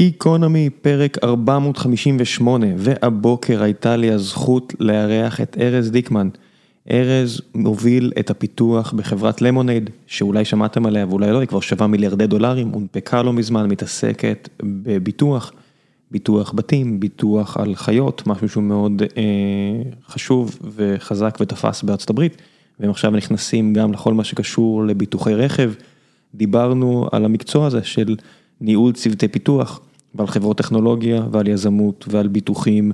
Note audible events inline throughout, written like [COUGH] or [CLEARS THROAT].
גיקונומי, פרק 458, והבוקר הייתה לי הזכות לארח את ארז דיקמן. ארז מוביל את הפיתוח בחברת למונייד, שאולי שמעתם עליה ואולי לא, היא כבר שווה מיליארדי דולרים, הונפקה לא מזמן, מתעסקת בביטוח, ביטוח בתים, ביטוח על חיות, משהו שהוא מאוד אה, חשוב וחזק ותפס בארצות הברית, והם עכשיו נכנסים גם לכל מה שקשור לביטוחי רכב. דיברנו על המקצוע הזה של ניהול צוותי פיתוח, ועל חברות טכנולוגיה, ועל יזמות, ועל ביטוחים,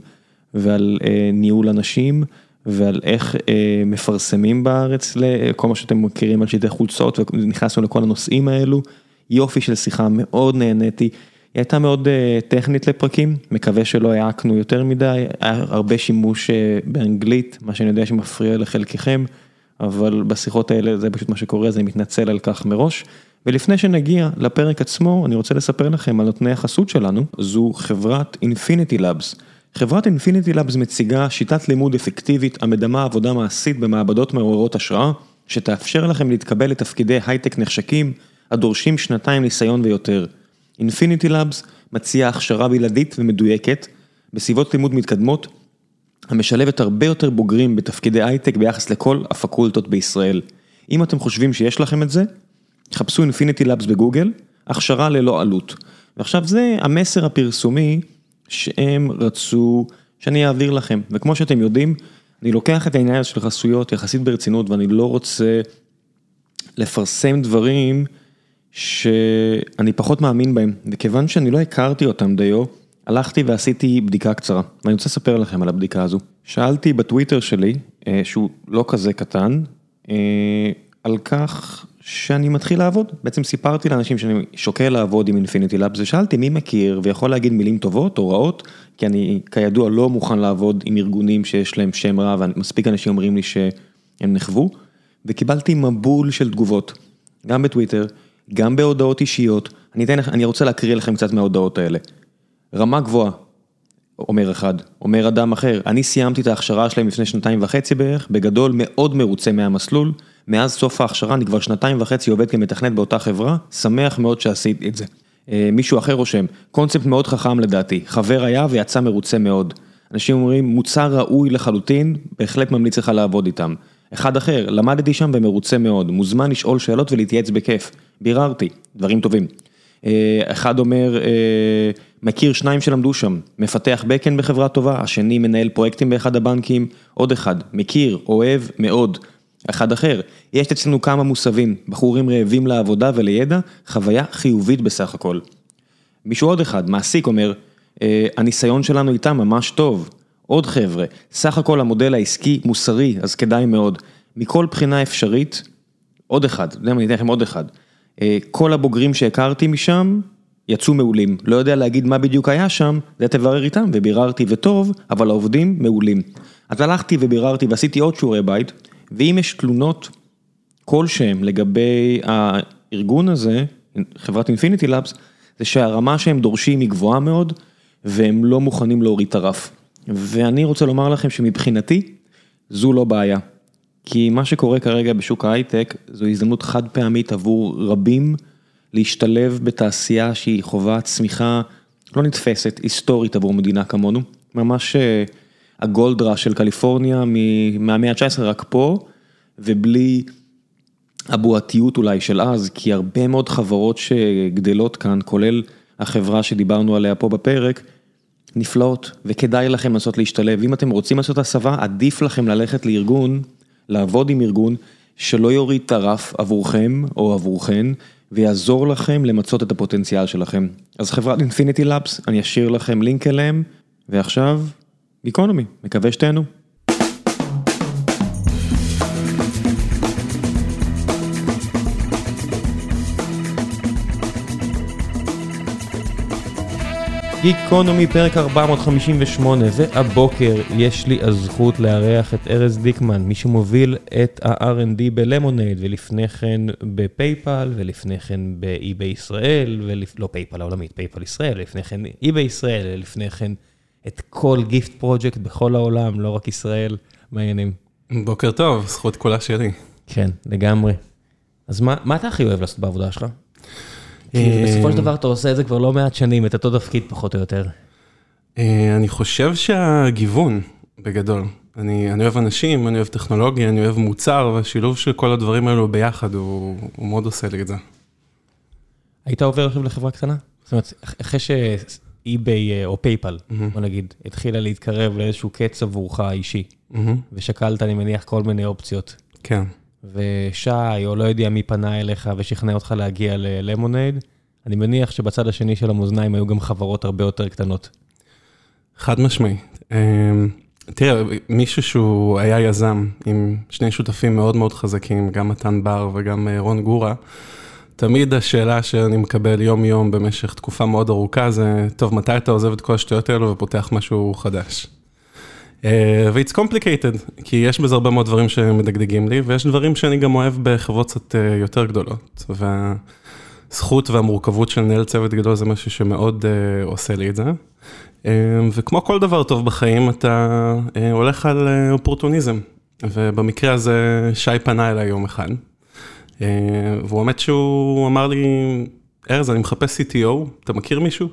ועל אה, ניהול אנשים, ועל איך אה, מפרסמים בארץ, כל מה שאתם מכירים על שלטי חולצות, ונכנסנו לכל הנושאים האלו. יופי של שיחה, מאוד נהניתי. היא הייתה מאוד אה, טכנית לפרקים, מקווה שלא העקנו יותר מדי, היה הרבה שימוש אה, באנגלית, מה שאני יודע שמפריע לחלקכם, אבל בשיחות האלה זה פשוט מה שקורה, אז אני מתנצל על כך מראש. ולפני שנגיע לפרק עצמו, אני רוצה לספר לכם על נותני החסות שלנו, זו חברת Infinity Labs. חברת Infinity Labs מציגה שיטת לימוד אפקטיבית המדמה עבודה מעשית במעבדות מעוררות השראה, שתאפשר לכם להתקבל לתפקידי הייטק נחשקים, הדורשים שנתיים ניסיון ויותר. Infinity Labs מציע הכשרה בלעדית ומדויקת, בסביבות לימוד מתקדמות, המשלבת הרבה יותר בוגרים בתפקידי הייטק ביחס לכל הפקולטות בישראל. אם אתם חושבים שיש לכם את זה, חפשו Infinity Labs בגוגל, הכשרה ללא עלות. ועכשיו זה המסר הפרסומי שהם רצו שאני אעביר לכם, וכמו שאתם יודעים, אני לוקח את העניין של חסויות יחסית ברצינות ואני לא רוצה לפרסם דברים שאני פחות מאמין בהם, וכיוון שאני לא הכרתי אותם דיו, הלכתי ועשיתי בדיקה קצרה, ואני רוצה לספר לכם על הבדיקה הזו. שאלתי בטוויטר שלי, אה, שהוא לא כזה קטן, אה, על כך שאני מתחיל לעבוד, בעצם סיפרתי לאנשים שאני שוקל לעבוד עם אינפיניטי לאבס ושאלתי מי מכיר ויכול להגיד מילים טובות או רעות, כי אני כידוע לא מוכן לעבוד עם ארגונים שיש להם שם רע ומספיק אנשים אומרים לי שהם נחוו, וקיבלתי מבול של תגובות, גם בטוויטר, גם בהודעות אישיות, אני, אתן, אני רוצה להקריא לכם קצת מההודעות האלה. רמה גבוהה, אומר אחד, אומר אדם אחר, אני סיימתי את ההכשרה שלהם לפני שנתיים וחצי בערך, בגדול מאוד מרוצה מהמסלול. מאז סוף ההכשרה אני כבר שנתיים וחצי עובד כמתכנת באותה חברה, שמח מאוד שעשיתי את זה. אה, מישהו אחר רושם, קונספט מאוד חכם לדעתי, חבר היה ויצא מרוצה מאוד. אנשים אומרים, מוצר ראוי לחלוטין, בהחלט ממליץ לך לעבוד איתם. אחד אחר, למדתי שם ומרוצה מאוד, מוזמן לשאול שאלות ולהתייעץ בכיף. ביררתי, דברים טובים. אה, אחד אומר, אה, מכיר שניים שלמדו שם, מפתח בקן בחברה טובה, השני מנהל פרויקטים באחד הבנקים, עוד אחד, מכיר, אוהב, מאוד. אחד אחר, יש אצלנו כמה מוסבים, בחורים רעבים לעבודה ולידע, חוויה חיובית בסך הכל. מישהו עוד אחד, מעסיק אומר, אה, הניסיון שלנו איתם ממש טוב. עוד חבר'ה, סך הכל המודל העסקי מוסרי, אז כדאי מאוד. מכל בחינה אפשרית, עוד אחד, אתה יודע מה, אני אתן לכם עוד אחד. אה, כל הבוגרים שהכרתי משם, יצאו מעולים. לא יודע להגיד מה בדיוק היה שם, זה תברר איתם, וביררתי וטוב, אבל העובדים מעולים. אז הלכתי וביררתי ועשיתי עוד שיעורי בית, ואם יש תלונות כלשהם לגבי הארגון הזה, חברת אינפיניטי לאבס, זה שהרמה שהם דורשים היא גבוהה מאוד, והם לא מוכנים להוריד את הרף. ואני רוצה לומר לכם שמבחינתי, זו לא בעיה. כי מה שקורה כרגע בשוק ההייטק, זו הזדמנות חד פעמית עבור רבים להשתלב בתעשייה שהיא חובה צמיחה לא נתפסת, היסטורית עבור מדינה כמונו. ממש אה, הגולדרה של קליפורניה מהמאה ה-19 רק פה, ובלי הבועתיות אולי של אז, כי הרבה מאוד חברות שגדלות כאן, כולל החברה שדיברנו עליה פה בפרק, נפלאות, וכדאי לכם לנסות להשתלב. אם אתם רוצים לעשות הסבה, עדיף לכם ללכת לארגון, לעבוד עם ארגון, שלא יוריד את הרף עבורכם או עבורכן, ויעזור לכם למצות את הפוטנציאל שלכם. אז חברת Infinity Labs, אני אשאיר לכם לינק אליהם, ועכשיו, גיקונומי, מקווה שתהנו. גיקונומי פרק 458 והבוקר יש לי הזכות לארח את ארז דיקמן, מי שמוביל את ה-R&D בלמונייד ולפני כן בפייפאל ולפני כן באי-ביי ישראל, ולפ... לא פייפאל העולמית, פייפאל ישראל, ולפני כן אי-ביי ישראל, ולפני כן את כל גיפטס פרויקט בכל העולם, לא רק ישראל, מה העניינים? בוקר טוב, זכות כולה שלי. כן, לגמרי. אז מה, מה אתה הכי אוהב לעשות בעבודה שלך? בסופו של דבר אתה עושה את זה כבר לא מעט שנים, את אותו תפקיד פחות או יותר. אני חושב שהגיוון, בגדול. אני, אני אוהב אנשים, אני אוהב טכנולוגיה, אני אוהב מוצר, והשילוב של כל הדברים האלו ביחד, הוא, הוא מאוד עושה לי את זה. היית עובר עכשיו לחברה קטנה? זאת אומרת, אחרי שאי-ביי או פייפל, mm-hmm. בוא נגיד, התחילה להתקרב לאיזשהו קץ עבורך האישי, mm-hmm. ושקלת, אני מניח, כל מיני אופציות. כן. ושי, או לא יודע מי פנה אליך ושכנע אותך להגיע ללמונייד, אני מניח שבצד השני של המאזניים היו גם חברות הרבה יותר קטנות. חד משמעי. אמ, תראה, מישהו שהוא היה יזם עם שני שותפים מאוד מאוד חזקים, גם מתן בר וגם אה, רון גורה, תמיד השאלה שאני מקבל יום-יום במשך תקופה מאוד ארוכה זה, טוב, מתי אתה עוזב את כל השטויות האלו ופותח משהו חדש? אה, ו-it's complicated, כי יש בזה הרבה מאוד דברים שמדגדגים לי, ויש דברים שאני גם אוהב בחברות קצת אה, יותר גדולות. והזכות והמורכבות של לנהל צוות גדול זה משהו שמאוד עושה לי את זה. אמ, וכמו כל דבר טוב בחיים, אתה אה, הולך על אופורטוניזם. ובמקרה הזה, שי פנה אליי יום אחד, והוא האמת שהוא אמר לי, ארז, אני מחפש CTO, אתה מכיר מישהו?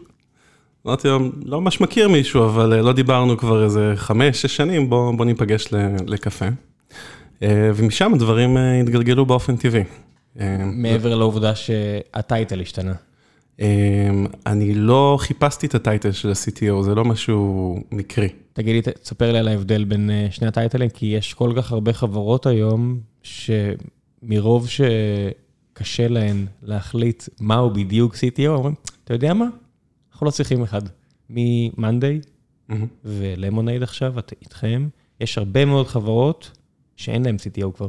אמרתי לו, לא ממש מכיר מישהו, אבל לא דיברנו כבר איזה חמש, שש שנים, בוא, בוא ניפגש לקפה. ומשם הדברים התגלגלו באופן טבעי. מעבר לעובדה שהטייטל השתנה. אני לא חיפשתי את הטייטל של ה-CTO, זה לא משהו מקרי. תגיד לי, תספר לי על ההבדל בין אה, שני הטייטלים, כי יש כל כך הרבה חברות היום, שמרוב שקשה להן להחליט מהו בדיוק CTO, אומרים, אתה יודע מה? אנחנו לא צריכים אחד. מ-Monday ולמונייד עכשיו, איתכם, יש הרבה מאוד חברות שאין להן CTO כבר.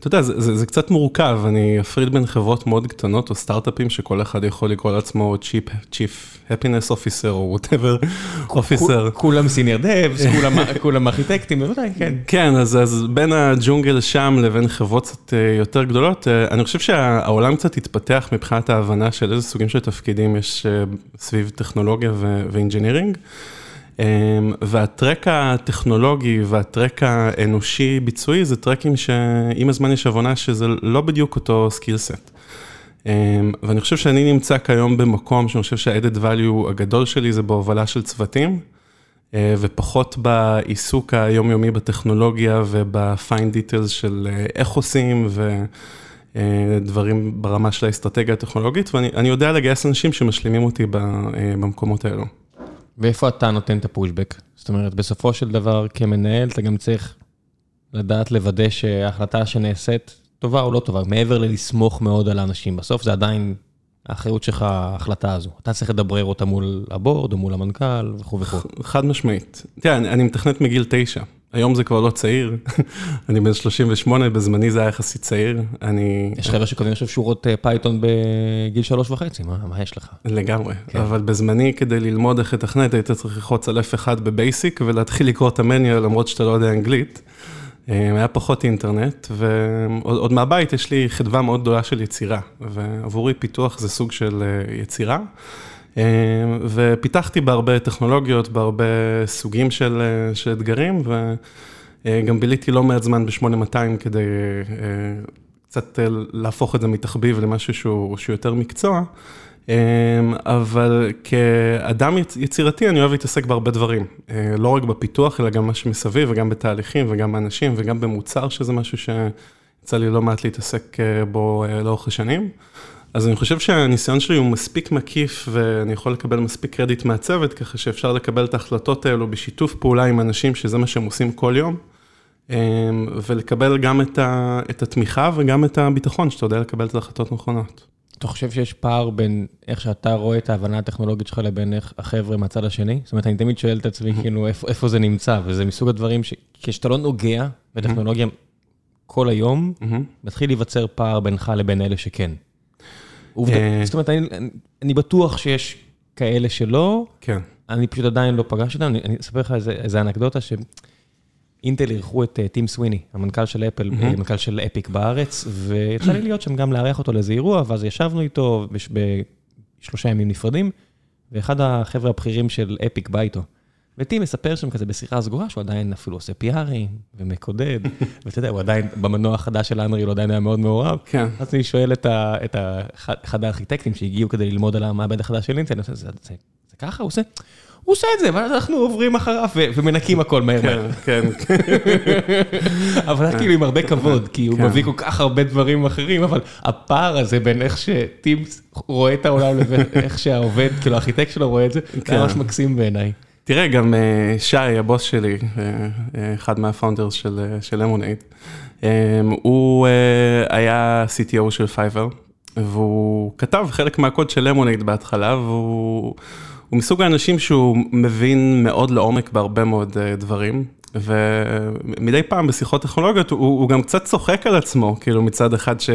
אתה יודע, זה, זה, זה קצת מורכב, אני אפריד בין חברות מאוד קטנות או סטארט-אפים שכל אחד יכול לקרוא לעצמו Chief, Chief Happiness Officer או whatever Officer. כולם סיניור דאבס, כולם [LAUGHS] ארכיטקטים, בוודאי, כן. כן, אז, אז בין הג'ונגל שם לבין חברות קצת אה, יותר גדולות, אה, אני חושב שהעולם קצת התפתח מבחינת ההבנה של איזה סוגים של תפקידים יש אה, סביב טכנולוגיה ו engineering. אמ, וה track הטכנולוגי וה track האנושי ביצועי זה trackים שעם הזמן יש הבנה שזה לא בדיוק אותו skill set. אמ, ואני חושב שאני נמצא כיום במקום שאני חושב שה-added value הגדול שלי זה בהובלה של צוותים, אה, ופחות בעיסוק היומיומי בטכנולוגיה וב-fine details של אה, איך עושים ודברים אה, ברמה של האסטרטגיה הטכנולוגית, ואני יודע לגייס אנשים שמשלימים אותי במקומות האלו. ואיפה אתה נותן את הפושבק? זאת אומרת, בסופו של דבר, כמנהל, אתה גם צריך לדעת לוודא שההחלטה שנעשית טובה או לא טובה, מעבר ללסמוך מאוד על האנשים. בסוף זה עדיין האחריות שלך, ההחלטה הזו. אתה צריך לדברר אותה מול הבורד או מול המנכ"ל וכו' וכו'. חד משמעית. תראה, אני, אני מתכנת מגיל תשע. היום זה כבר לא צעיר, [LAUGHS] אני בן 38, בזמני זה היה יחסית צעיר, אני... יש חבר'ה שכותבים עכשיו שורות אה, Python בגיל שלוש וחצי, מה, מה יש לך? לגמרי, כן. אבל בזמני כדי ללמוד איך לתכנת, היית צריך ללחוץ על F1 ב Basic ולהתחיל לקרוא את ה menu למרות שאתה לא יודע אנגלית. אה, היה פחות אינטרנט, ועוד מהבית יש לי חדווה מאוד גדולה של יצירה, ועבורי פיתוח זה סוג של אה, יצירה. אה, ופיתחתי בהרבה טכנולוגיות, בהרבה סוגים של, אה, של אתגרים, וגם ביליתי לא מעט זמן ב-8200 כדי אה, קצת להפוך את זה מתחביב למשהו שהוא, שהוא יותר מקצוע. אבל כאדם יצירתי אני אוהב להתעסק בהרבה דברים, לא רק בפיתוח אלא גם מה שמסביב וגם בתהליכים וגם באנשים וגם במוצר שזה משהו שיצא לי לא מעט להתעסק בו לאורך השנים. אז אני חושב שהניסיון שלי הוא מספיק מקיף ואני יכול לקבל מספיק קרדיט מהצוות, ככה שאפשר לקבל את ההחלטות האלו בשיתוף פעולה עם אנשים שזה מה שהם עושים כל יום, אמ, ולקבל גם את, ה, את התמיכה וגם את הביטחון שאתה יודע לקבל את ההחלטות הנכונות. אתה חושב שיש פער בין איך שאתה רואה את ההבנה הטכנולוגית שלך לבין איך החבר'ה מהצד השני? זאת אומרת, אני תמיד שואל את עצמי, כאילו, איפה, איפה זה נמצא, וזה מסוג הדברים שכשאתה לא נוגע בטכנולוגיה כל היום, מתחיל להיווצר פער בינך לבין אלה שכן. אה, זאת אומרת, אני בטוח שיש כאלה שלא, כן. אני פשוט עדיין לא פגש אותם, אני אספר לך איזה אנקדוטה שאינטל אירחו את אה, טים סוויני, המנכ"ל של אפל, המנכ"ל של אפיק בארץ, ויצא לי להיות שם גם לארח אותו לאיזה אירוע, ואז ישבנו איתו בשלושה ימים נפרדים, ואחד החבר'ה הבכירים של אפיק בא איתו. וטים מספר שם כזה בשיחה סגורה שהוא עדיין אפילו עושה פיארים ומקודד, [LAUGHS] ואתה יודע, הוא עדיין במנוע החדש של אנריל, הוא עדיין היה מאוד מעורב. כן. אז אני שואל את אחד הארכיטקטים שהגיעו כדי ללמוד על המעבד החדש של אינטל, זה ככה הוא עושה? הוא עושה את זה, ואז אנחנו עוברים אחריו ומנקים הכל מהר מהר. כן, [LAUGHS] כן. אבל כאילו עם הרבה כבוד, כי הוא מביא כל כך הרבה דברים אחרים, אבל הפער הזה בין איך שטים רואה את העולם לבין איך שהעובד, כאילו הארכיטקט שלו רואה את זה, זה ממש מקסים בעיניי. תראה, גם שי, הבוס שלי, אחד מה founders של Lemonade, הוא היה CTO של Fiverr, והוא כתב חלק מהקוד של Lemonade בהתחלה, והוא... הוא מסוג האנשים שהוא מבין מאוד לעומק בהרבה מאוד דברים, ומדי פעם בשיחות טכנולוגיות הוא, הוא גם קצת צוחק על עצמו, כאילו מצד אחד ש...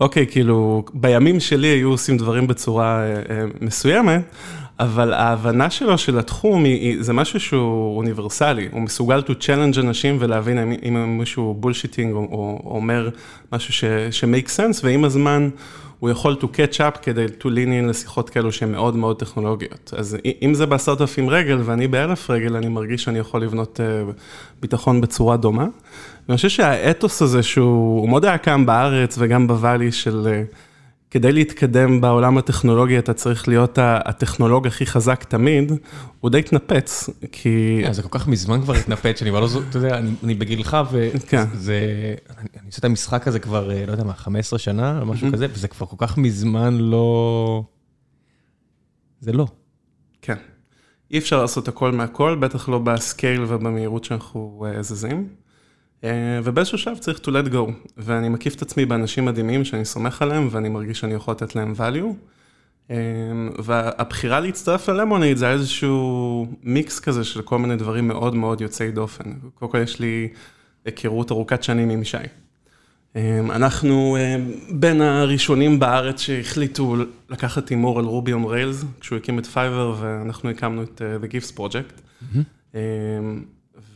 אוקיי, כאילו, בימים שלי היו עושים דברים בצורה מסוימת, אבל ההבנה שלו של התחום היא, זה משהו שהוא אוניברסלי, הוא מסוגל to challenge אנשים ולהבין אם מישהו bullshitting או אומר משהו ש-make sense, ועם הזמן הוא יכול to catch up כדי to lean in לשיחות כאלו שהן מאוד מאוד טכנולוגיות. אז אם זה בעשרת אלפים רגל ואני באלף רגל, אני מרגיש שאני יכול לבנות ביטחון בצורה דומה. ואני חושב שהאתוס הזה שהוא מאוד היה קיים בארץ וגם ב Valley של... כדי להתקדם בעולם הטכנולוגי, אתה צריך להיות הטכנולוג הכי חזק תמיד, הוא די התנפץ, כי... זה כל כך מזמן כבר התנפץ, שאני לא, אתה יודע, אני בגילך, וזה... אני עושה את המשחק הזה כבר, לא יודע מה, 15 שנה, או משהו כזה, וזה כבר כל כך מזמן לא... זה לא. כן. אי אפשר לעשות הכל מהכל, בטח לא בסקייל ובמהירות שאנחנו זזים. ובאיזשהו שלב צריך to let go, ואני מקיף את עצמי באנשים מדהימים שאני סומך עליהם, ואני מרגיש שאני יכול לתת להם value. והבחירה להצטרף ל Lemonade זה היה איזשהו מיקס כזה של כל מיני דברים מאוד מאוד יוצאי דופן. קודם כל יש לי היכרות ארוכת שנים עם שי. אנחנו בין הראשונים בארץ שהחליטו לקחת הימור על Ruby on Rails, כשהוא הקים את Fiverr, ואנחנו הקמנו את The Gifts Project.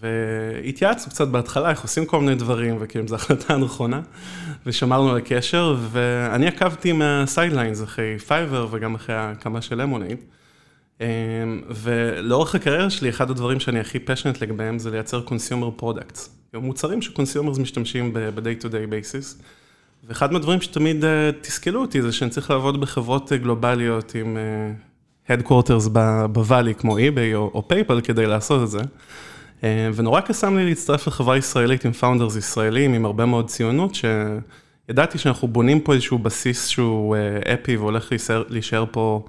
והתייעצנו קצת בהתחלה, איך עושים כל מיני דברים, וכאילו זו החלטה הנכונה, ושמרנו על הקשר, ואני עקבתי מה sidelines אחרי Fiverr וגם אחרי ההקמה של Lemonade. ולאורך הקריירה שלי, אחד הדברים שאני הכי passionate לגביהם זה לייצר consumer products. מוצרים ש consumers משתמשים ב-day to day basis. ואחד מהדברים שתמיד תסכלו אותי זה שאני צריך לעבוד בחברות גלובליות עם headquarters ב Valley כמו eBay או PayPal כדי לעשות את זה. ונורא קסם לי להצטרף לחברה ישראלית עם founders ישראלים, עם הרבה מאוד ציונות, שידעתי שאנחנו בונים פה איזשהו בסיס שהוא אפי והולך להישאר פה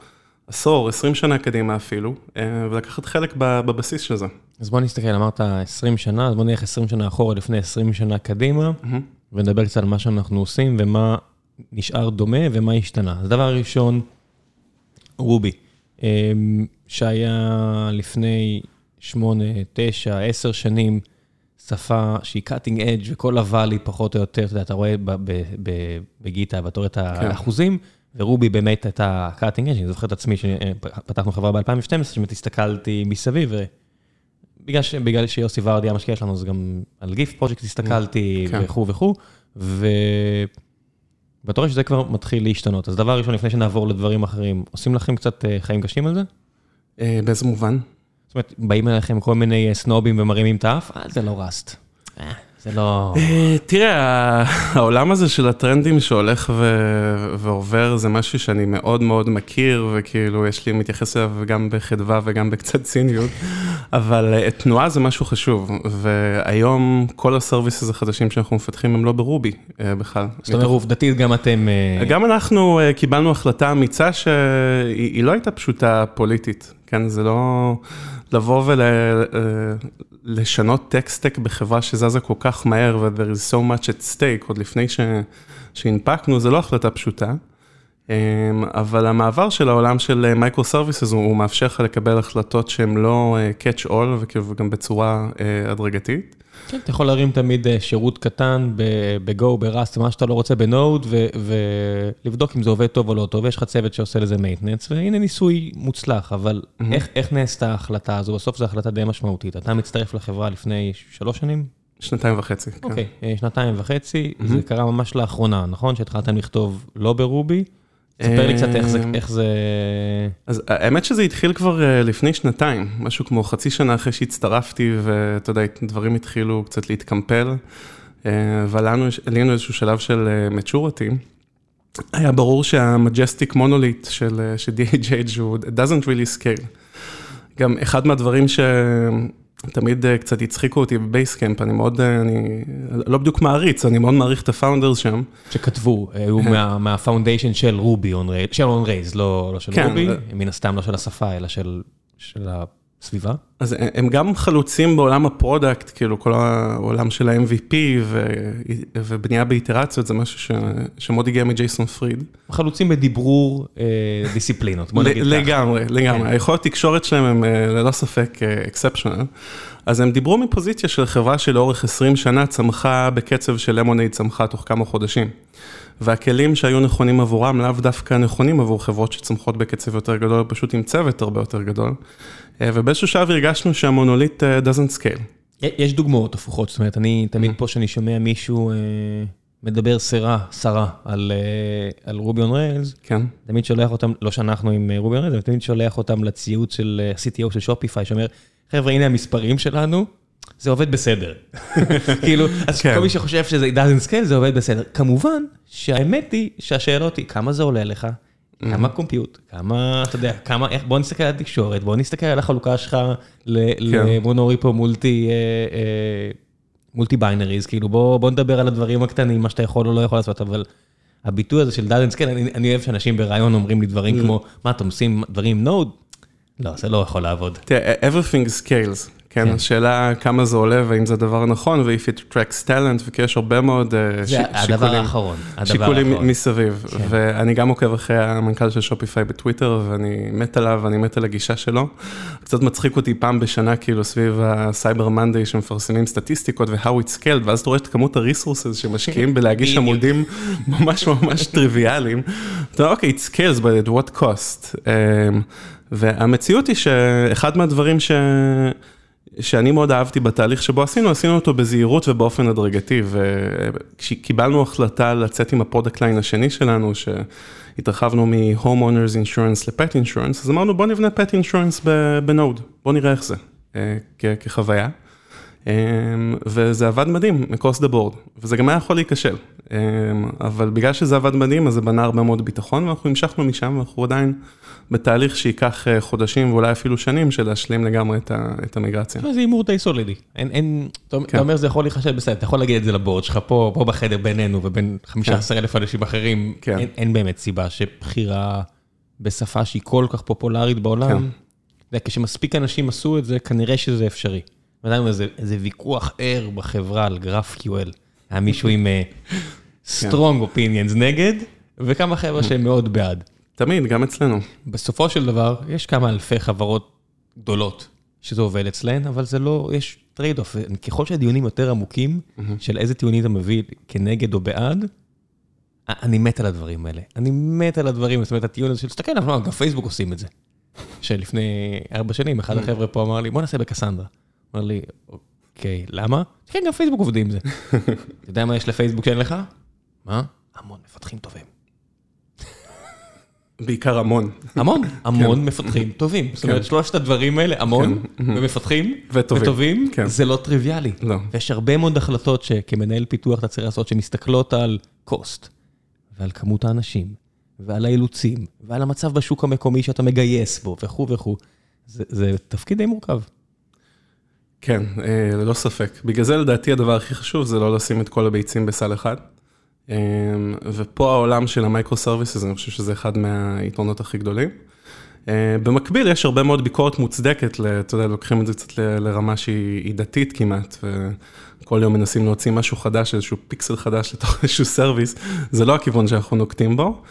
עשור, 20 שנה קדימה אפילו, ולקחת חלק בבסיס של זה. אז בוא נסתכל, אמרת 20 שנה, אז בוא נלך 20 שנה אחורה לפני 20 שנה קדימה, ונדבר קצת על מה שאנחנו עושים ומה נשאר דומה ומה השתנה. אז דבר ראשון, רובי, שהיה לפני... שמונה, תשע, עשר שנים, שפה שהיא cutting edge וכל הוואלי פחות או יותר, אתה יודע, אתה רואה בגיטה ואתה רואה את האחוזים, ורובי באמת הייתה cutting edge, אני זוכר את עצמי שפתחנו חברה ב-2012, שבאמת הסתכללתי מסביב, ובגלל שיוסי ורדי המשקיע שלנו, אז גם על גיפט פרויקט הסתכלתי וכו' וכו', ואתה רואה שזה כבר מתחיל להשתנות. אז דבר ראשון, לפני שנעבור לדברים אחרים, עושים לכם קצת חיים קשים על זה? באיזה מובן? זאת אומרת, באים אליכם כל מיני סנובים ומרימים את האף, אה, זה לא ראסט. זה לא... תראה, העולם הזה של הטרנדים שהולך ועובר, זה משהו שאני מאוד מאוד מכיר, וכאילו, יש לי מתייחס אליו גם בחדווה וגם בקצת ציניות, אבל תנועה זה משהו חשוב, והיום כל הסרוויסס החדשים שאנחנו מפתחים הם לא ברובי בכלל. זאת אומרת, עובדתית גם אתם... גם אנחנו קיבלנו החלטה אמיצה שהיא לא הייתה פשוטה פוליטית, כן? זה לא... לבוא ולשנות tech stack בחברה שזזה כל כך מהר ו-there is so much at stake, עוד לפני שהנפקנו, זה לא החלטה פשוטה, אבל המעבר של העולם של microservices הוא מאפשר לך לקבל החלטות שהן לא catch all וגם בצורה הדרגתית. כן, אתה יכול להרים תמיד שירות קטן ב-Go, ב-Rust, מה שאתה לא רוצה ב-Node, ולבדוק אם זה עובד טוב או לא טוב, יש לך צוות שעושה לזה maintenance, והנה ניסוי מוצלח, אבל איך נעשתה ההחלטה הזו? בסוף זו החלטה די משמעותית. אתה מצטרף לחברה לפני שלוש שנים? שנתיים וחצי, כן. אוקיי, שנתיים וחצי, זה קרה ממש לאחרונה, נכון? שהתחלתם לכתוב לא ברובי? ספר לי קצת איך זה... אז האמת שזה התחיל כבר לפני שנתיים, משהו כמו חצי שנה אחרי שהצטרפתי, ואתה יודע, דברים התחילו קצת להתקמפל, ועלינו איזשהו שלב של maturity. היה ברור שה majestic monolith של DHH הוא doesn't really scale. גם אחד מהדברים שתמיד קצת הצחיקו אותי ב Basecamp, אני מאוד, אני לא בדיוק מעריץ, אני מאוד מעריך את ה founders שם. שכתבו, הוא [LAUGHS] מה foundation של Ruby, של on Rails, לא של Ruby, מן הסתם לא של השפה, אלא של הסביבה. אז הם גם חלוצים בעולם ה product, כאילו כל העולם של ה-MVP ובנייה באיטרציות, זה משהו שמאוד הגיע מג'ייסון פריד. חלוצים בדיברור דיסציפלינות, בוא נגיד ככה. לגמרי, לגמרי, היכולת תקשורת שלהם הם ללא ספק אקספשיונל. אז הם דיברו מפוזיציה של חברה שלאורך 20 שנה צמחה בקצב של למונייד צמחה תוך כמה חודשים. והכלים שהיו נכונים עבורם לאו דווקא נכונים עבור חברות שצמחות בקצב יותר גדול, פשוט עם צוות הרבה יותר גדול. ובאיזשהו שלב הרגשנו שהמונוליט doesn't scale. יש דוגמאות הפוכות, זאת אומרת, אני תמיד פה שאני שומע מישהו מדבר סרה, סרה על רובי און ריילס, תמיד שולח אותם, לא שאנחנו עם רובי און ריילס, אבל תמיד שולח אותם לציוץ של CTO של שופיפיי, שאומר, חבר'ה, הנה המספרים שלנו, זה עובד בסדר. [LAUGHS] כאילו, אז כל מי שחושב שזה doesn't scale, זה עובד בסדר. כמובן שהאמת היא שהשאלות היא, כמה זה עולה לך? כמה קומפיוט, כמה, אתה יודע, כמה, איך, בוא נסתכל על התקשורת, בוא נסתכל על החלוקה שלך ל monorepo multi, multi binaries, כאילו בוא נדבר על הדברים הקטנים, מה שאתה יכול או לא יכול לעשות, אבל הביטוי הזה של doesn't scale, אני אוהב שאנשים בראיון אומרים לי דברים כמו, מה, אתם עושים דברים Node? לא, זה לא יכול לעבוד. תראה, everything scales. כן, השאלה כמה זה עולה והאם זה הדבר הנכון, ו- if it attracts talent, וכי יש הרבה מאוד שיקולים מסביב. ואני גם עוקב אחרי המנכ"ל של Shopify בטוויטר, ואני מת עליו, ואני מת על הגישה שלו. קצת מצחיק אותי פעם בשנה, כאילו, סביב ה Cyber Monday שמפרסמים סטטיסטיקות ו-how it scaled, ואז אתה רואה את כמות ה resources שמשקיעים בלהגיש עמודים ממש ממש טריוויאליים. אתה יודע, אוקיי, it scales, but at what cost. והמציאות היא שאחד מהדברים ש... שאני מאוד אהבתי בתהליך שבו עשינו, עשינו אותו בזהירות ובאופן הדרגתי, וכשקיבלנו החלטה לצאת עם ה product line השני שלנו, שהתרחבנו מ-Homeowners Insurance ל-Pet Insurance, אז אמרנו בוא נבנה Pet Insurance בנוד, בוא נראה איך זה, כחוויה. וזה עבד מדהים, across the board, וזה גם היה יכול להיכשל. אבל בגלל שזה עבד מדהים, אז זה בנה הרבה מאוד ביטחון, ואנחנו המשכנו משם, ואנחנו עדיין בתהליך שייקח חודשים ואולי אפילו שנים של להשלים לגמרי את המיגרציה. זה הימור די סולידי. אתה אומר זה יכול להיחשב בסדר, אתה יכול להגיד את זה לבורד שלך פה בחדר בינינו ובין 15 אלף אנשים אחרים, אין באמת סיבה שבחירה בשפה שהיא כל כך פופולרית בעולם, כשמספיק אנשים עשו את זה, כנראה שזה אפשרי. עדיין איזה ויכוח ער בחברה על GraphQL. היה מישהו עם [LAUGHS] strong opinions נגד, וכמה חבר'ה שהם מאוד בעד. תמיד, גם אצלנו. בסופו של דבר, יש כמה אלפי חברות גדולות שזה עובד אצלהן, אבל זה לא, יש trade-off. ככל שהדיונים יותר עמוקים, של איזה טיעונים אתה מביא כנגד או בעד, אני מת על הדברים האלה. אני מת על הדברים, זאת אומרת, הטיעון הזה של, תסתכל, גם פייסבוק עושים את זה. שלפני ארבע שנים, אחד החבר'ה פה אמר לי, בוא נעשה בקסנדרה. אמר לי, אוקיי, למה? כן, גם פייסבוק עובדים עם זה. [LAUGHS] אתה יודע מה יש לפייסבוק שאין לך? מה? המון מפתחים טובים. בעיקר המון. המון, [LAUGHS] המון מפתחים טובים. זאת אומרת, שלושת הדברים האלה, המון, [LAUGHS] ומפתחים, וטובים, זה לא טריוויאלי. ויש הרבה מאוד החלטות שכמנהל פיתוח אתה צריך לעשות, שמסתכלות על cost, ועל כמות האנשים, ועל האילוצים, ועל המצב בשוק המקומי שאתה מגייס בו, וכו' וכו'. זה תפקיד די מורכב. כן, ללא ספק. בגלל זה לדעתי הדבר הכי חשוב זה לא לשים את כל הביצים בסל אחד. ופה העולם של ה microservices, אני חושב שזה אחד מהיתרונות הכי גדולים. במקביל יש הרבה מאוד ביקורת מוצדקת, אתה יודע, לוקחים את זה קצת לרמה שהיא דתית כמעט, וכל יום מנסים להוציא משהו חדש, איזשהו פיקסל חדש לתוך [LAUGHS] איזשהו service, זה לא הכיוון שאנחנו נוקטים בו,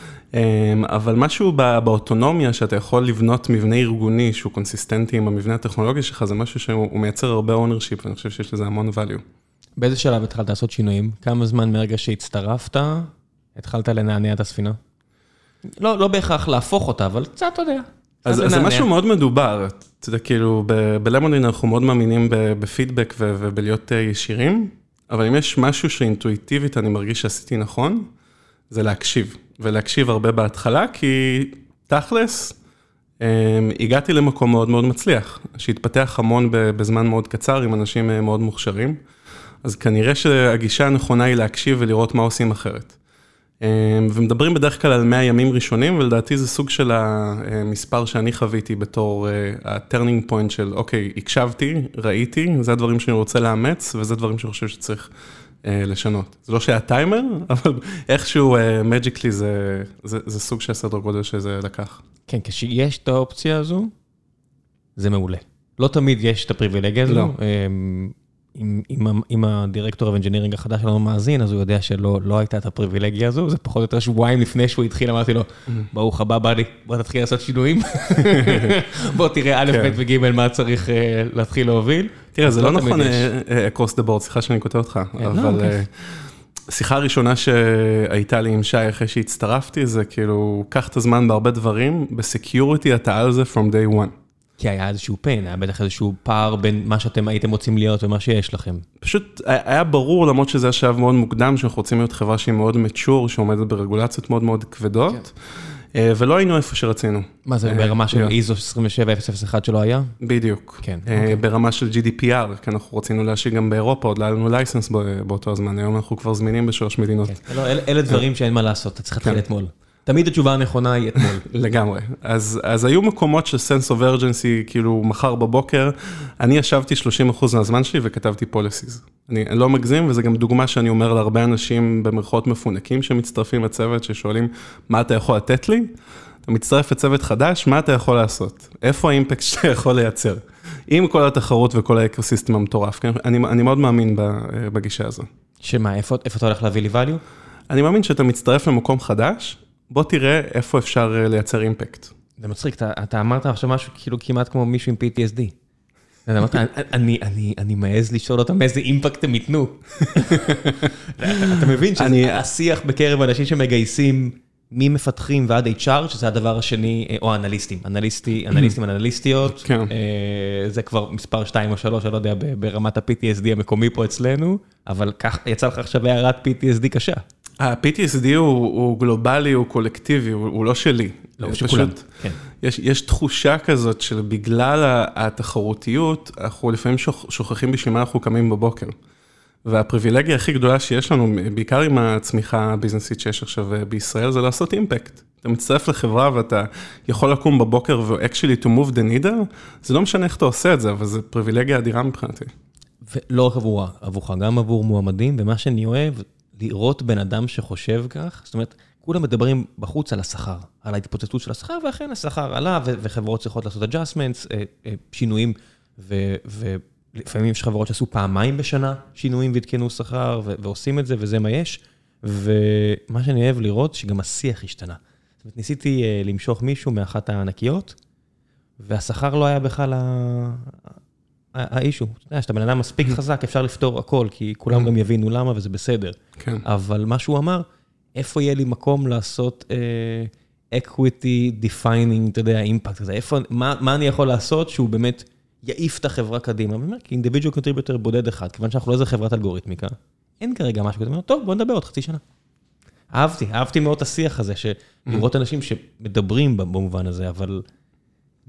אבל משהו באוטונומיה, שאתה יכול לבנות מבנה ארגוני שהוא קונסיסטנטי עם המבנה הטכנולוגי שלך, זה משהו שהוא מייצר הרבה ownership, ואני חושב שיש לזה המון value. באיזה שלב התחלת לעשות שינויים? כמה זמן מרגע שהצטרפת, התחלת לנענע את הספינה? לא, לא בהכרח להפוך אותה, אבל קצת, אתה יודע. אז זה משהו מאוד מדובר, אתה יודע, כאילו, בלמונדין אנחנו מאוד מאמינים בפידבק ובלהיות ישירים, אבל אם יש משהו שאינטואיטיבית אני מרגיש שעשיתי נכון, זה להקשיב, ולהקשיב הרבה בהתחלה, כי תכלס, הגעתי למקום מאוד מאוד מצליח, שהתפתח המון בזמן מאוד קצר עם אנשים מאוד מוכשרים, אז כנראה שהגישה הנכונה היא להקשיב ולראות מה עושים אחרת. ומדברים בדרך כלל על 100 ימים ראשונים, ולדעתי זה סוג של המספר שאני חוויתי בתור ה-turning point של, אוקיי, הקשבתי, ראיתי, זה הדברים שאני רוצה לאמץ, וזה דברים שאני חושב שצריך לשנות. זה לא שהיה טיימר, [LAUGHS] אבל איכשהו magically זה, זה, זה סוג של סדר גודל שזה לקח. כן, כשיש את האופציה הזו, זה מעולה. לא תמיד יש את הפריבילגיה הזו. לא. אם ה director ה engineering החדש שלנו מאזין, אז הוא יודע שלא לא הייתה את הפריבילגיה הזו, זה פחות או יותר שבועיים לפני שהוא התחיל, אמרתי לו, ברוך הבא, באדי, בוא נתחיל לעשות שינויים. [LAUGHS] [LAUGHS] בוא תראה א', ב' וג' מה צריך להתחיל להוביל. תראה, זה לא נכון across the board, סליחה שאני כותב אותך, אבל שיחה ראשונה שהייתה לי עם שי אחרי שהצטרפתי, זה כאילו, קח את הזמן בהרבה דברים, בסקיוריטי אתה על זה from day one. כי היה איזשהו pain, היה בטח איזשהו פער בין מה שאתם הייתם רוצים להיות ומה שיש לכם. פשוט היה ברור, למרות שזה השלב מאוד מוקדם, שאנחנו רוצים להיות חברה שהיא מאוד mature, שעומדת ברגולציות מאוד מאוד כבדות, ולא היינו איפה שרצינו. מה זה, ברמה של איזו 27001 שלא היה? בדיוק. כן. ברמה של GDPR, כי אנחנו רצינו להשיג גם באירופה, עוד לא היה לנו לייסנס באותו הזמן, היום אנחנו כבר זמינים בשלוש מדינות. אלה דברים שאין מה לעשות, אתה צריך להתחיל אתמול. תמיד התשובה הנכונה היא אתמול. [LAUGHS] לגמרי. אז, אז היו מקומות של sense of urgency, כאילו מחר בבוקר, אני ישבתי 30% מהזמן שלי וכתבתי policies. אני לא מגזים, וזה גם דוגמה שאני אומר להרבה אנשים במרכאות מפונקים שמצטרפים לצוות, ששואלים, מה אתה יכול לתת לי? אתה מצטרף לצוות חדש, מה אתה יכול לעשות? איפה האימפקט שאתה יכול לייצר? עם כל התחרות וכל האקוסיסטם המטורף, כן? אני, אני מאוד מאמין בגישה הזו. שמה, איפה, איפה אתה הולך להביא לי value? אני מאמין שאתה מצטרף למקום חדש, בוא תראה איפה אפשר לייצר אימפקט. זה מצחיק, אתה, אתה אמרת עכשיו משהו כאילו כמעט כמו מישהו עם PTSD. אמרת, אני, אני, אני מעז לשאול אותם איזה אימפקט הם ייתנו. אתה מבין שהשיח בקרב אנשים שמגייסים ממפתחים ועד HR, שזה הדבר השני, או אנליסטים, אנליסטים, אנליסטיות, כן. זה כבר מספר 2 או 3, אני לא יודע, ברמת ה-PTSD המקומי פה אצלנו, אבל יצא לך עכשיו הערת PTSD קשה. ה-PTSD הוא גלובלי, הוא קולקטיבי, הוא לא שלי. לא, שכולם, כן. יש, יש תחושה כזאת של בגלל התחרותיות, אנחנו לפעמים שוכחים בשביל מה אנחנו קמים בבוקר. והפריבילגיה הכי גדולה שיש לנו, בעיקר עם הצמיחה הביזנסית שיש עכשיו בישראל, זה לעשות אימפקט. אתה מצטרף לחברה ואתה יכול לקום בבוקר ו-actually to move the needle, זה לא משנה איך אתה עושה את זה, אבל זה פריבילגיה אדירה מבחינתי. ולא רק עבורה, עבורך, גם עבור מועמדים, ומה שאני אוהב, לראות בן אדם שחושב כך, זאת אומרת, כולם מדברים בחוץ על השכר, על ההתפוצצות של השכר, ואכן השכר עלה, וחברות צריכות לעשות adjustments, שינויים, ולפעמים יש חברות שעשו פעמיים בשנה שינויים ועדכנו שכר, ועושים את זה, וזה מה יש. ומה שאני אוהב לראות, שגם השיח השתנה. זאת אומרת, ניסיתי למשוך מישהו מאחת הענקיות, והשכר לא היה בכלל האישו. אתה יודע, שאתה בן אדם מספיק חזק, אפשר לפתור הכל, כי כולם גם יבינו למה וזה בסדר. כן. אבל מה שהוא אמר, איפה יהיה לי מקום לעשות uh, equity defining, אתה יודע, אימפקט הזה, איפה, מה, מה אני יכול לעשות שהוא באמת יעיף את החברה קדימה? ואומר, כי individual contributor בודד אחד, כיוון שאנחנו לא איזה חברת אלגוריתמיקה, אין כרגע משהו כזה, טוב, בוא נדבר עוד חצי שנה. אהבתי, אהבתי מאוד את השיח הזה, שלראות אנשים שמדברים במובן הזה, אבל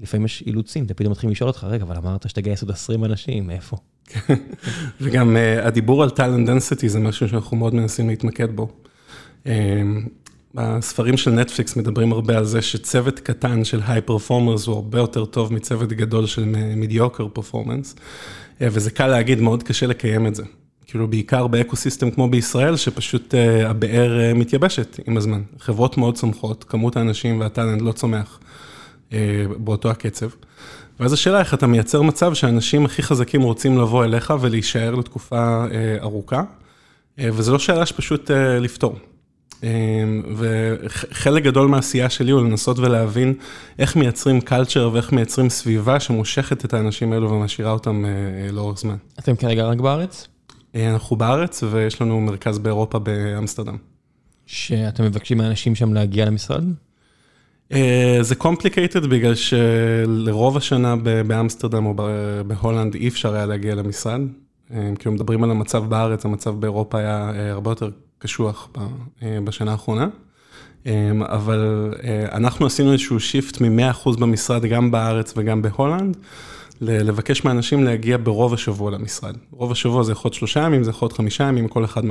לפעמים יש אילוצים, אתה פתאום מתחילים לשאול אותך, רגע, אבל אמרת שתגייס עוד 20 אנשים, מאיפה? [LAUGHS] וגם הדיבור על talent density זה משהו שאנחנו מאוד מנסים להתמקד בו. בספרים של נטפליקס מדברים הרבה על זה שצוות קטן של high performers הוא הרבה יותר טוב מצוות גדול של מדיוקר פרפורמנס, וזה קל להגיד, מאוד קשה לקיים את זה. כאילו בעיקר באקוסיסטם כמו בישראל, שפשוט הבאר מתייבשת עם הזמן. חברות מאוד צומחות, כמות האנשים והטאלנט לא צומח באותו הקצב. ואז השאלה איך אתה מייצר מצב שאנשים הכי חזקים רוצים לבוא אליך ולהישאר לתקופה ארוכה, וזו לא שאלה שפשוט לפתור. וחלק גדול מהעשייה שלי הוא לנסות ולהבין איך מייצרים קלצ'ר ואיך מייצרים סביבה שמושכת את האנשים האלו ומשאירה אותם לאורך זמן. אתם כרגע רק בארץ? אנחנו בארץ ויש לנו מרכז באירופה באמסטרדם. שאתם מבקשים מאנשים שם להגיע למשרד? זה complicated בגלל שלרוב השנה באמסטרדם או בהולנד אי אפשר היה להגיע למשרד. כאילו מדברים על המצב בארץ, המצב באירופה היה הרבה יותר קשוח בשנה האחרונה. אבל אנחנו עשינו איזשהו shift מ-100% במשרד, גם בארץ וגם בהולנד, לבקש מאנשים להגיע ברוב השבוע למשרד. רוב השבוע זה יכול להיות שלושה ימים, זה יכול להיות חמישה ימים, כל אחד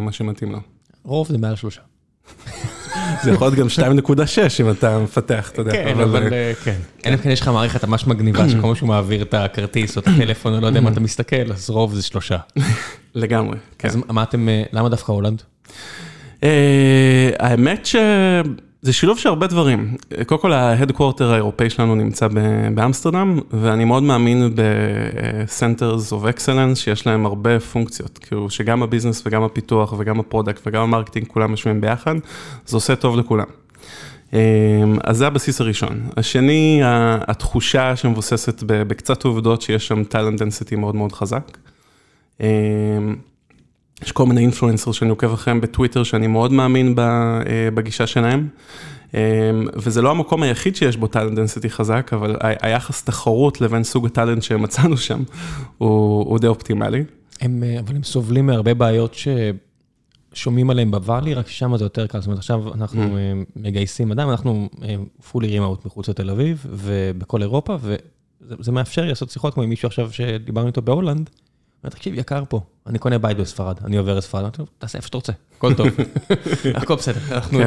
מה שמתאים לו. רוב זה מעל שלושה. [LAUGHS] זה יכול להיות גם 2.6 אם אתה מפתח, אתה יודע. כן, אבל כן. אלא אם כן יש לך מערכת ממש מגניבה שכל מה שהוא מעביר את הכרטיס או את הטלפון, או לא יודע מה אתה מסתכל, אז רוב זה שלושה. לגמרי, כן. אז מה אתם, למה דווקא הולנד? האמת ש... זה שילוב של הרבה דברים. קודם כל ה headquarter האירופאי שלנו נמצא באמסטרדם, ואני מאוד מאמין ב-Centers of Excellence שיש להם הרבה פונקציות, כאילו שגם ה business וגם הפיתוח וגם ה product וגם ה marketing כולם יושבים ביחד, זה עושה טוב לכולם. אז זה הבסיס הראשון. השני, התחושה שמבוססת בקצת עובדות שיש שם talent density מאוד מאוד חזק. יש כל מיני influencers שאני עוקב אחריהם בטוויטר שאני מאוד מאמין בגישה שלהם. וזה לא המקום היחיד שיש בו talent density חזק, אבל היחס תחרות לבין סוג ה talent שמצאנו שם הוא די אופטימלי. הם, אבל הם סובלים מהרבה בעיות ששומעים עליהם בוואלי, רק ששם זה יותר קל. זאת אומרת, עכשיו אנחנו מגייסים אדם, אנחנו fully remote מחוץ לתל אביב ובכל אירופה, וזה מאפשר לי לעשות שיחות כמו עם מישהו עכשיו שדיברנו איתו בהולנד. אומר, תקשיב, יקר פה, אני קונה בית בספרד, אני עובר לספרד, אמרתי לו, תעשה איפה שאתה רוצה, הכל טוב, [LAUGHS] הכל בסדר.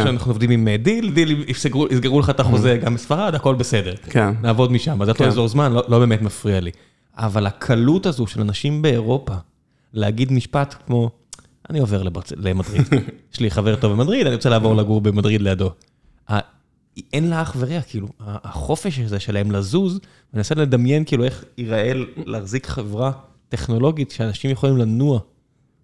אנחנו עובדים עם Deel, Deel, יסגרו לך את החוזה גם בספרד, הכל בסדר. נעבוד משם, אז זה אותו אזור זמן, לא באמת מפריע לי. אבל הקלות הזו של אנשים באירופה, להגיד משפט כמו, אני עובר למדריד, [LAUGHS] יש לי חבר טוב במדריד, אני רוצה לעבור לגור במדריד לידו. אין לה אח ורע, כאילו, החופש הזה שלהם לזוז, מנסה לדמיין כאילו איך ייראה להחזיק חברה. טכנולוגית שאנשים יכולים לנוע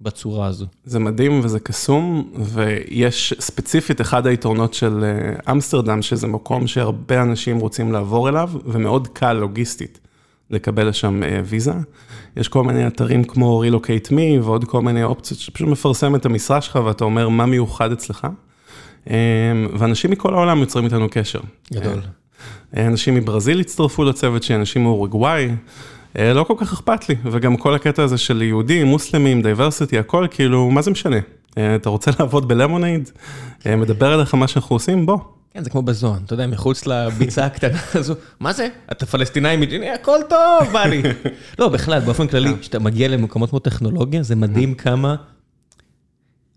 בצורה הזו. זה מדהים וזה קסום, ויש ספציפית אחד היתרונות של אמסטרדם, שזה מקום שהרבה אנשים רוצים לעבור אליו, ומאוד קל לוגיסטית לקבל לשם ויזה. יש כל מיני אתרים כמו Relocate Me ועוד כל מיני אופציות שפשוט מפרסם את המשרה שלך ואתה אומר מה מיוחד אצלך. ואנשים מכל העולם יוצרים איתנו קשר. גדול. אנשים מברזיל הצטרפו לצוות שלי, אנשים מאורוגוואי. לא כל כך אכפת לי, וגם כל הקטע הזה של יהודים, מוסלמים, diversity, הכל, כאילו, מה זה משנה? אתה רוצה [LAUGHS] לעבוד ב Lemonade? מדבר אליך מה שאנחנו עושים? בוא. כן, זה כמו בזוהן, אתה יודע, מחוץ לביצה הקטנה [LAUGHS] הזו, מה זה? אתה פלסטינאי מג'נין, הכל טוב, בא לי. [LAUGHS] לא, בכלל, באופן כללי, כשאתה מגיע למקומות כמו טכנולוגיה, זה מדהים כמה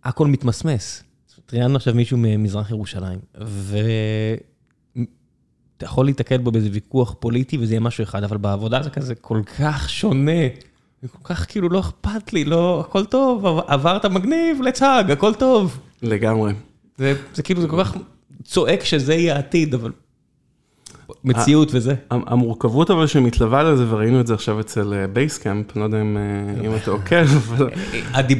הכל מתמסמס. ראיינו עכשיו מישהו ממזרח ירושלים, ו... אתה יכול להתקל בו באיזה ויכוח פוליטי וזה יהיה משהו אחד, אבל בעבודה זה כזה כל כך שונה. וכל כך כאילו לא אכפת לי, לא, הכל טוב, עברת מגניב, לצג, הכל טוב. לגמרי. זה, זה כאילו, זה כל כך צועק שזה יהיה העתיד, אבל מציאות וזה. המורכבות אבל שמתלווה לזה, וראינו את זה עכשיו אצל Basecamp, לא יודע אם אתה עוקב, [LAUGHS] אבל...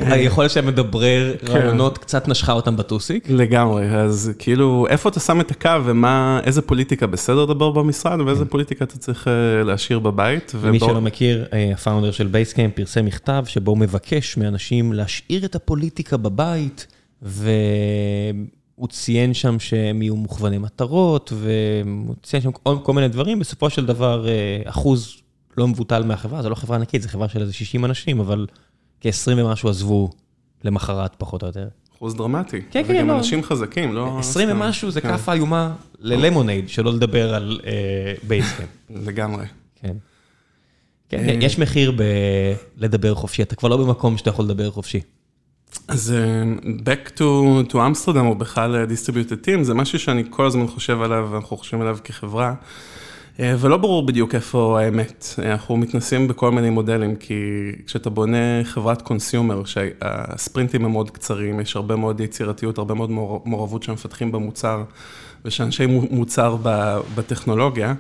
היכול שמדברר רעיונות קצת נשכה אותם בטוסיק. לגמרי, אז כאילו, איפה אתה שם את הקו ואיזה פוליטיקה בסדר לדבר במשרד, ואיזה פוליטיקה אתה צריך להשאיר בבית. מי שלא מכיר, ה founder של Basecamp פרסם מכתב שבו הוא מבקש מאנשים להשאיר את הפוליטיקה בבית, ו... הוא ציין שם שהם יהיו מוכווני מטרות, והוא ציין שם כל מיני דברים, בסופו של דבר אחוז לא מבוטל מהחברה, זו לא חברה ענקית, זו חברה של איזה 60 אנשים, אבל כ-20 ומשהו עזבו למחרת, פחות או יותר. אחוז דרמטי. כן, כן, לא. וגם אנשים חזקים, לא... 20 ומשהו זה כאפה איומה ללמונייד, שלא לדבר על בייסקאם. לגמרי. כן. כן, יש מחיר בלדבר חופשי, אתה כבר לא במקום שאתה יכול לדבר חופשי. אז back to Amsterdam, או בכלל distributed team, זה משהו שאני כל הזמן חושב עליו, ואנחנו חושבים עליו כחברה, ולא ברור בדיוק איפה האמת. אנחנו מתנסים בכל מיני מודלים, כי כשאתה בונה חברת קונסיומר, שהספרינטים הם מאוד קצרים, יש הרבה מאוד יצירתיות, הרבה מאוד מעורבות שמפתחים במוצר, ושאנשי מוצר בטכנולוגיה,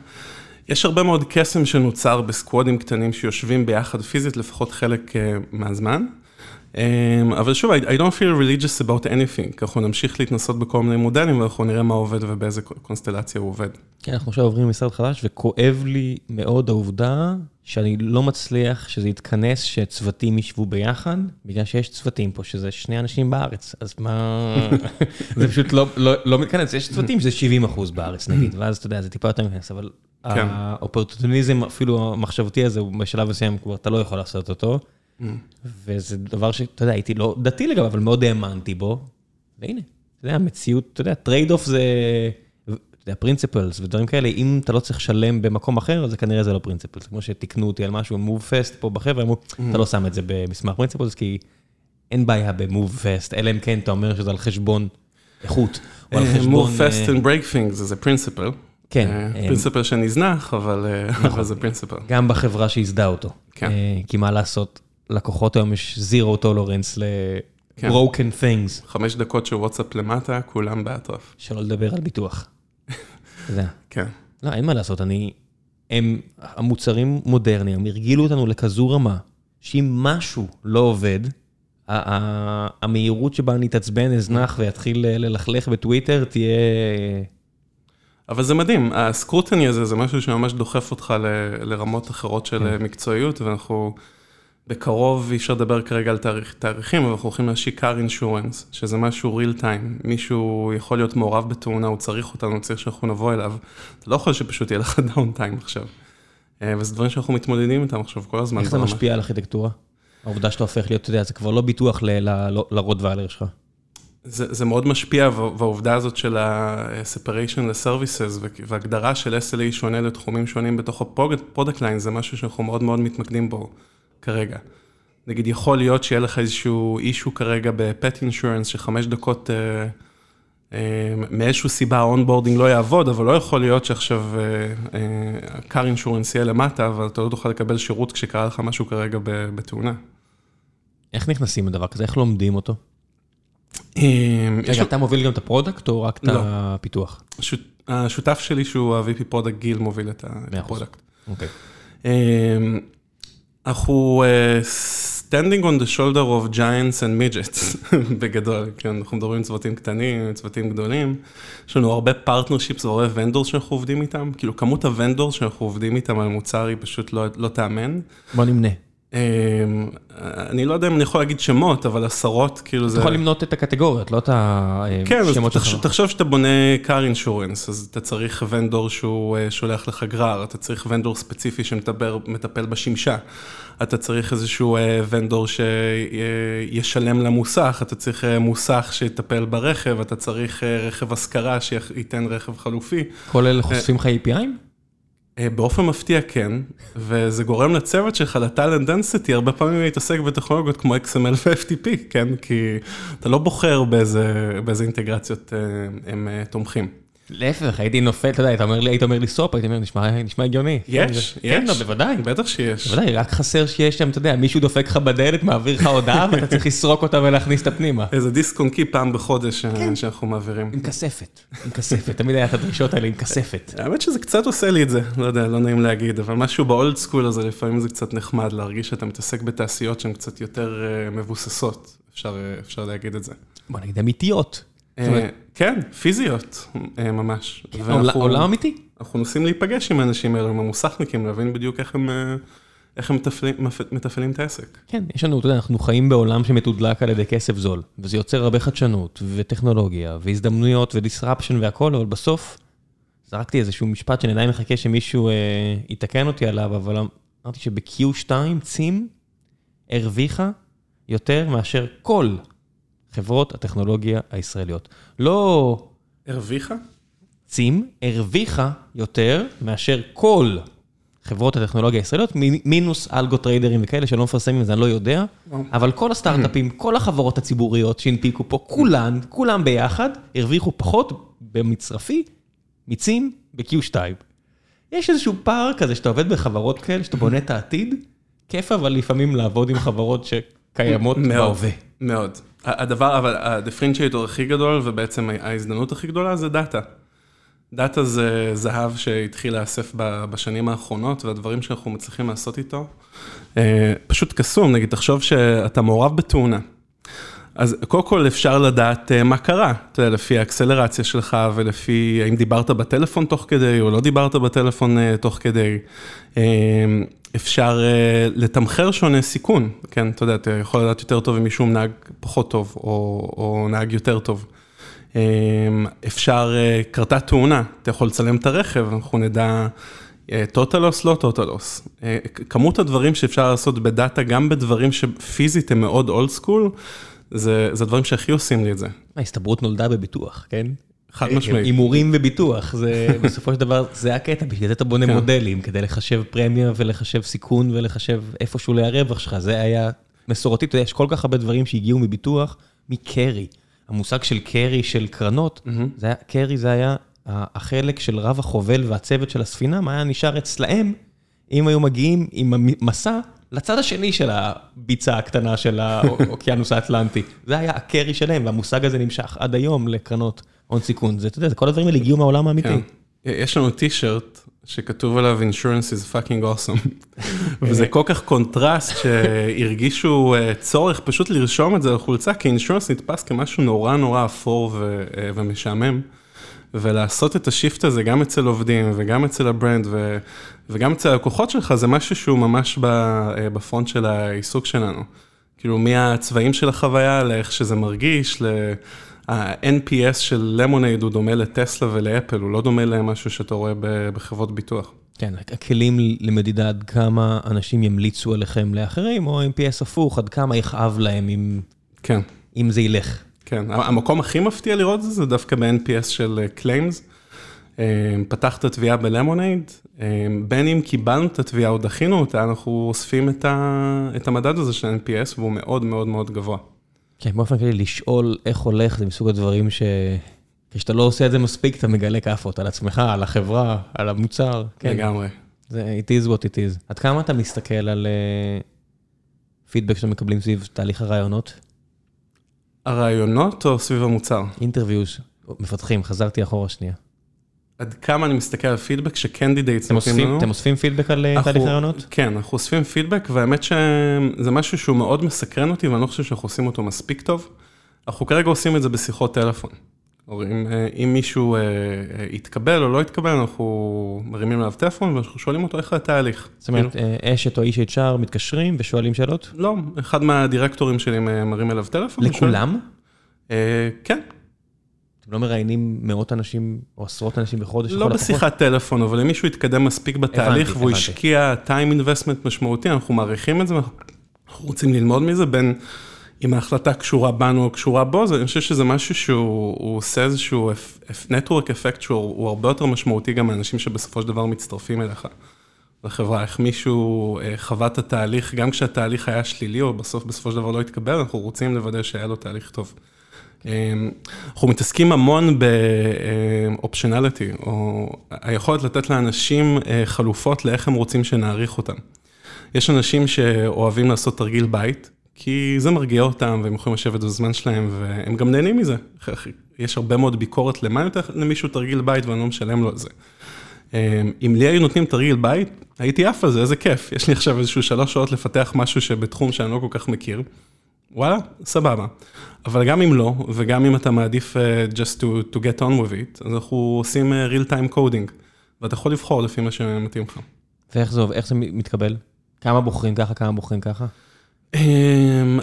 יש הרבה מאוד קסם שנוצר בסקוודים קטנים שיושבים ביחד פיזית, לפחות חלק מהזמן. אבל שוב, I don't feel religious about anything, אנחנו נמשיך להתנסות בכל מיני מודלים ואנחנו נראה מה עובד ובאיזה קונסטלציה הוא עובד. כן, אנחנו עכשיו עוברים למשרד חדש וכואב לי מאוד העובדה שאני לא מצליח שזה יתכנס, שצוותים ישבו ביחד, בגלל שיש צוותים פה שזה שני אנשים בארץ, אז מה, [LAUGHS] זה פשוט לא מתכנס, יש צוותים שזה 70 אחוז בארץ נגיד, ואז אתה יודע, זה טיפה יותר מתכנס, אבל האופורטוניזם אפילו המחשבתי הזה, בשלב מסוים כבר אתה לא יכול לעשות אותו. וזה דבר שאתה יודע, הייתי לא דתי לגביו, אבל מאוד האמנתי בו, והנה, אתה יודע, המציאות, אתה יודע, trade off זה, אתה יודע, principles ודברים כאלה, אם אתה לא צריך לשלם במקום אחר, אז כנראה זה לא principles, כמו שתיקנו אותי על משהו, move fast פה בחבר'ה, אמרו, אתה לא שם את זה במסמך principles, כי אין בעיה ב move fast, אלא אם כן אתה אומר שזה על חשבון איכות. move fast and break things זה principle. כן. principle שנזנח, אבל נכון. זה principle. גם בחברה שייסדה אותו. כן. כי מה לעשות, לקוחות היום יש זירו טולורנס ל-broken things. חמש דקות של וואטסאפ למטה, כולם באטרף. שלא לדבר על ביטוח. [LAUGHS] זה. כן. לא, אין מה לעשות, אני... הם, המוצרים מודרניים, הם הרגילו אותנו לכזו רמה, שאם משהו לא עובד, המהירות שבה אני אתעצבן, אזנח ויתחיל ללכלך בטוויטר, תהיה... אבל זה מדהים, הסקרוטני הזה זה משהו שממש דוחף אותך לרמות אחרות של כן. מקצועיות, ואנחנו בקרוב, אי אפשר לדבר כרגע על תאריך, תאריכים, אבל אנחנו הולכים להשיק car insurance, שזה משהו real time, מישהו יכול להיות מעורב בתאונה, הוא צריך אותנו, הוא צריך שאנחנו נבוא אליו, אתה לא יכול שפשוט יהיה לך [LAUGHS] down time עכשיו. אה, וזה דברים שאנחנו מתמודדים איתם עכשיו כל הזמן. איך זה משפיע על ארכיטקטורה? העובדה שאתה הופך להיות, אתה יודע, זה כבר לא ביטוח לרוטוויילר שלך. זה, זה מאוד משפיע, והעובדה הזאת של ה-separation ל-services והגדרה של SLA שונה לתחומים שונים בתוך ה product line, זה משהו שאנחנו מאוד מאוד מתמקדים בו כרגע. נגיד, יכול להיות שיהיה לך איזשהו issue כרגע ב-pet insurance שחמש דקות אה, אה, מאיזשהו סיבה ה-onboarding לא יעבוד, אבל לא יכול להיות שעכשיו אה, אה, car insurance יהיה למטה, אבל אתה לא תוכל לקבל שירות כשקרה לך משהו כרגע בתאונה. איך נכנסים לדבר כזה? איך לומדים אותו? אמ, רגע, אתה מוביל גם את ה-product או רק את לא. הפיתוח? השותף שלי שהוא ה-VP product גיל מוביל את ה-product. אוקיי. אנחנו uh, standing on the shoulder of giants and midgets [LAUGHS] בגדול, כן, אנחנו מדברים עם צוותים קטנים, צוותים גדולים. יש לנו הרבה partnerships והרבה vendors שאנחנו עובדים איתם, כאילו כמות ה-vendors שאנחנו עובדים איתם על מוצר היא פשוט לא, לא תאמן. בוא נמנה. אמ, אני לא יודע אם אני יכול להגיד שמות, אבל עשרות, כאילו זה... אתה יכול למנות את הקטגוריות, לא את השמות שלך. כן, תחשוב שאתה בונה car insurance, אז אתה צריך vendor שהוא אה, שולח לך גרר, אתה צריך vendor ספציפי שמטפל בשמשה, אתה צריך איזשהו vendor אה, שישלם למוסך, אתה צריך אה, מוסך שיטפל ברכב, אתה צריך רכב השכרה שייתן רכב חלופי. כל אלה חושפים לך API-ים? אה, באופן מפתיע כן, וזה גורם לצוות שלך, ל-talent density, הרבה פעמים להתעסק בטכנולוגיות כמו XML ו-FTP, כן? כי אתה לא בוחר באיזה אינטגרציות אה, הם אה, תומכים. להפך, הייתי נופל, אתה יודע, היית אומר לי, היית אומר לי SOAP, הייתי אומר, נשמע הגיוני. יש, יש. כן, לא, בוודאי. בטח שיש. בוודאי, רק חסר שיש שם, אתה יודע, מישהו דופק לך בדלת, מעביר לך הודעה, ואתה צריך לסרוק אותה ולהכניס אותה פנימה. איזה דיסק און קי פעם בחודש אה, כן. שאנחנו מעבירים. עם כספת, עם כספת, תמיד היה את הדרישות האלה עם כספת. האמת שזה קצת עושה לי את זה, לא יודע, לא נעים להגיד, אבל משהו ב-old school הזה, לפעמים זה קצת נחמד להרגיש שאתה מתעסק בתעשיות שהן קצת יותר אה, מבוססות, אפשר אה, להגיד את זה. בוא נגיד אמיתיות. אה, כן, פיזיות, אה, ממש. כן, עולם אמיתי. אנחנו נוסעים להיפגש עם האנשים האלו, עם המוסכניקים, להבין בדיוק איך הם... אה, איך הם מתפעלים את העסק. כן, יש לנו, אתה יודע, אנחנו חיים בעולם שמתודלק על ידי כסף זול, וזה יוצר הרבה חדשנות, וטכנולוגיה, והזדמנויות, ודיסרפשן והכל, אבל בסוף, זרקתי איזשהו משפט שאני עדיין מחכה שמישהו אה, יתקן אותי עליו, אבל אמרתי שב-Q2 צים הרוויחה יותר מאשר כל חברות הטכנולוגיה הישראליות. לא... הרוויחה? צים הרוויחה יותר מאשר כל חברות הטכנולוגיה הישראליות, מינוס אלגו טריידרים וכאלה שלא מפרסמים את זה, אני לא יודע, אבל כל הסטארט-אפים, כל החברות הציבוריות שהנפיקו פה, כולן, כולם ביחד, הרוויחו פחות במצרפי, מצים ב-Q2. יש איזשהו פער כזה שאתה עובד בחברות כאלה, שאתה בונה את העתיד, כיף אבל לפעמים לעבוד עם חברות שקיימות בהווה. מאוד. הדבר, אבל ה-differentiator הכי גדול, ובעצם ההזדמנות הכי גדולה זה data. data זה זהב שהתחיל להיאסף בשנים האחרונות, והדברים שאנחנו מצליחים לעשות איתו, אה, פשוט קסום, נגיד, תחשוב שאתה מעורב בתאונה. אז קודם כל אפשר לדעת אה, מה קרה, אתה יודע, לפי ה-acceleration שלך ולפי האם דיברת בטלפון תוך כדי או לא דיברת בטלפון אה, תוך כדי. אפשר uh, לתמחר שונה סיכון, כן, אתה יודע, אתה יכול לדעת יותר טוב אם מישהו נהג פחות טוב, או, או נהג יותר טוב. אפשר, קרתה תאונה, אתה יכול לצלם את הרכב, אנחנו נדע טוטלוס, לא טוטלוס. כמות הדברים שאפשר לעשות ב-data, גם בדברים שפיזית הם מאוד old school, זה דברים שהכי עושים לי את זה. ההסתברות נולדה בביטוח, כן? חד משמעית. הימורים וביטוח, זה [LAUGHS] בסופו של דבר, זה הקטע, בשביל זה אתה בונה כן. מודלים, כדי לחשב פרמיה ולחשב סיכון ולחשב איפשהו להרווח שלך, זה היה מסורתי, אתה יודע, יש כל כך הרבה דברים שהגיעו מביטוח, מקרי. המושג של קרי של קרנות, קרי זה היה החלק של רב החובל והצוות של הספינה, מה היה נשאר אצלהם, אם היו מגיעים עם המסע לצד השני של הביצה הקטנה של האוקיינוס האטלנטי. זה היה הקרי שלהם, והמושג הזה נמשך עד היום לקרנות הון סיכון. זה, אתה יודע, כל הדברים האלה הגיעו מהעולם האמיתי. כן. יש לנו טישרט שכתוב עליו insurance is fucking awesome. [LAUGHS] וזה כל כך קונטרסט שהרגישו אה, צורך פשוט לרשום את זה לחולצה, כי insurance נתפס כמשהו נורא נורא אפור אה, ומשעמם. ולעשות את ה-shift הזה גם אצל עובדים וגם אצל ה-brand ו, וגם אצל הלקוחות שלך, זה משהו שהוא ממש אה, ב-front של העיסוק שלנו. כאילו מהצבעים של החוויה, לאיך שזה מרגיש, ה-NPS של למונייד הוא דומה לטסלה ולאפל, הוא לא דומה למשהו שאתה רואה בחברות ביטוח. כן, הכלים למדידה עד כמה אנשים ימליצו עליכם לאחרים, או NPS הפוך, עד כמה יכאב להם אם, כן. אם זה ילך. כן, המקום הכי מפתיע לראות את זה, זה דווקא ב-NPS של claims. אה, אה, פתחת תביעה בלמונייד, אה, בין אם קיבלנו את התביעה או דחינו אותה, אנחנו אוספים את המדד הזה של NPS, והוא מאוד מאוד מאוד גבוה. כן, באופן כללי, לשאול איך הולך, זה מסוג הדברים ש... כשאתה לא עושה את זה מספיק, אתה מגלה כאפות על עצמך, על החברה, על המוצר. כן. לגמרי. זה it is what it is. עד כמה אתה מסתכל על פידבק שאתם מקבלים סביב תהליך הראיונות? הראיונות או סביב המוצר? interviews, מפתחים, חזרתי אחורה שנייה. עד כמה אני מסתכל על פידבק שקנדידייטס נותנים לנו. אתם אוספים פידבק על אה, תהליך ראיונות? כן, אנחנו אוספים פידבק, והאמת שזה משהו שהוא מאוד מסקרן אותי, ואני לא חושב שאנחנו עושים אותו מספיק טוב. אנחנו כרגע עושים את זה בשיחות טלפון. אם, אה, אם מישהו אה, יתקבל או לא יתקבל, אנחנו מרימים עליו טלפון ואנחנו שואלים אותו איך התהליך. זאת אומרת, כאילו... אשת או איש HR מתקשרים ושואלים שאלות? לא, אחד מהדירקטורים שלי מרים אליו טלפון. לכולם? כן. אתם לא מראיינים מאות אנשים או עשרות אנשים בחודש? לא בשיחת טלפון, אבל אם מישהו יתקדם מספיק בתהליך והוא. השקיע time investment משמעותי, אנחנו מעריכים את זה, אנחנו רוצים ללמוד מזה בין... אם ההחלטה קשורה בנו או קשורה בו, אני חושב שזה משהו שהוא עושה איזשהו network effect שהוא הרבה יותר משמעותי גם מאנשים שבסופו של דבר מצטרפים אליך לחברה, איך מישהו אה, חווה את התהליך, גם כשהתהליך היה שלילי או בסוף בסופו של דבר לא התקבל, אנחנו רוצים לוודא שהיה לו תהליך טוב. אמ, אנחנו מתעסקים המון באופשנליטי, או היכולת לתת לאנשים אה, חלופות לאיך הם רוצים שנעריך אותם. יש אנשים שאוהבים לעשות תרגיל בית, כי זה מרגיע אותם והם יכולים לשבת בזמן שלהם והם גם נהנים מזה. יש הרבה מאוד ביקורת למה יותר למישהו תרגיל בית ואני לא משלם לו על זה. אמ, אם לי היו נותנים תרגיל בית, הייתי עף על זה, איזה כיף. יש לי עכשיו איזשהו שלוש שעות לפתח משהו שבתחום שאני לא כל כך מכיר. וואלה, סבבה. אבל גם אם לא, וגם אם אתה מעדיף uh, just to, to get on with it, אז אנחנו עושים uh, real time coding, ואתה יכול לבחור לפי מה שמתאים לך. ואיך זה, זה מתקבל? כמה בוחרים ככה, כמה בוחרים ככה? Um,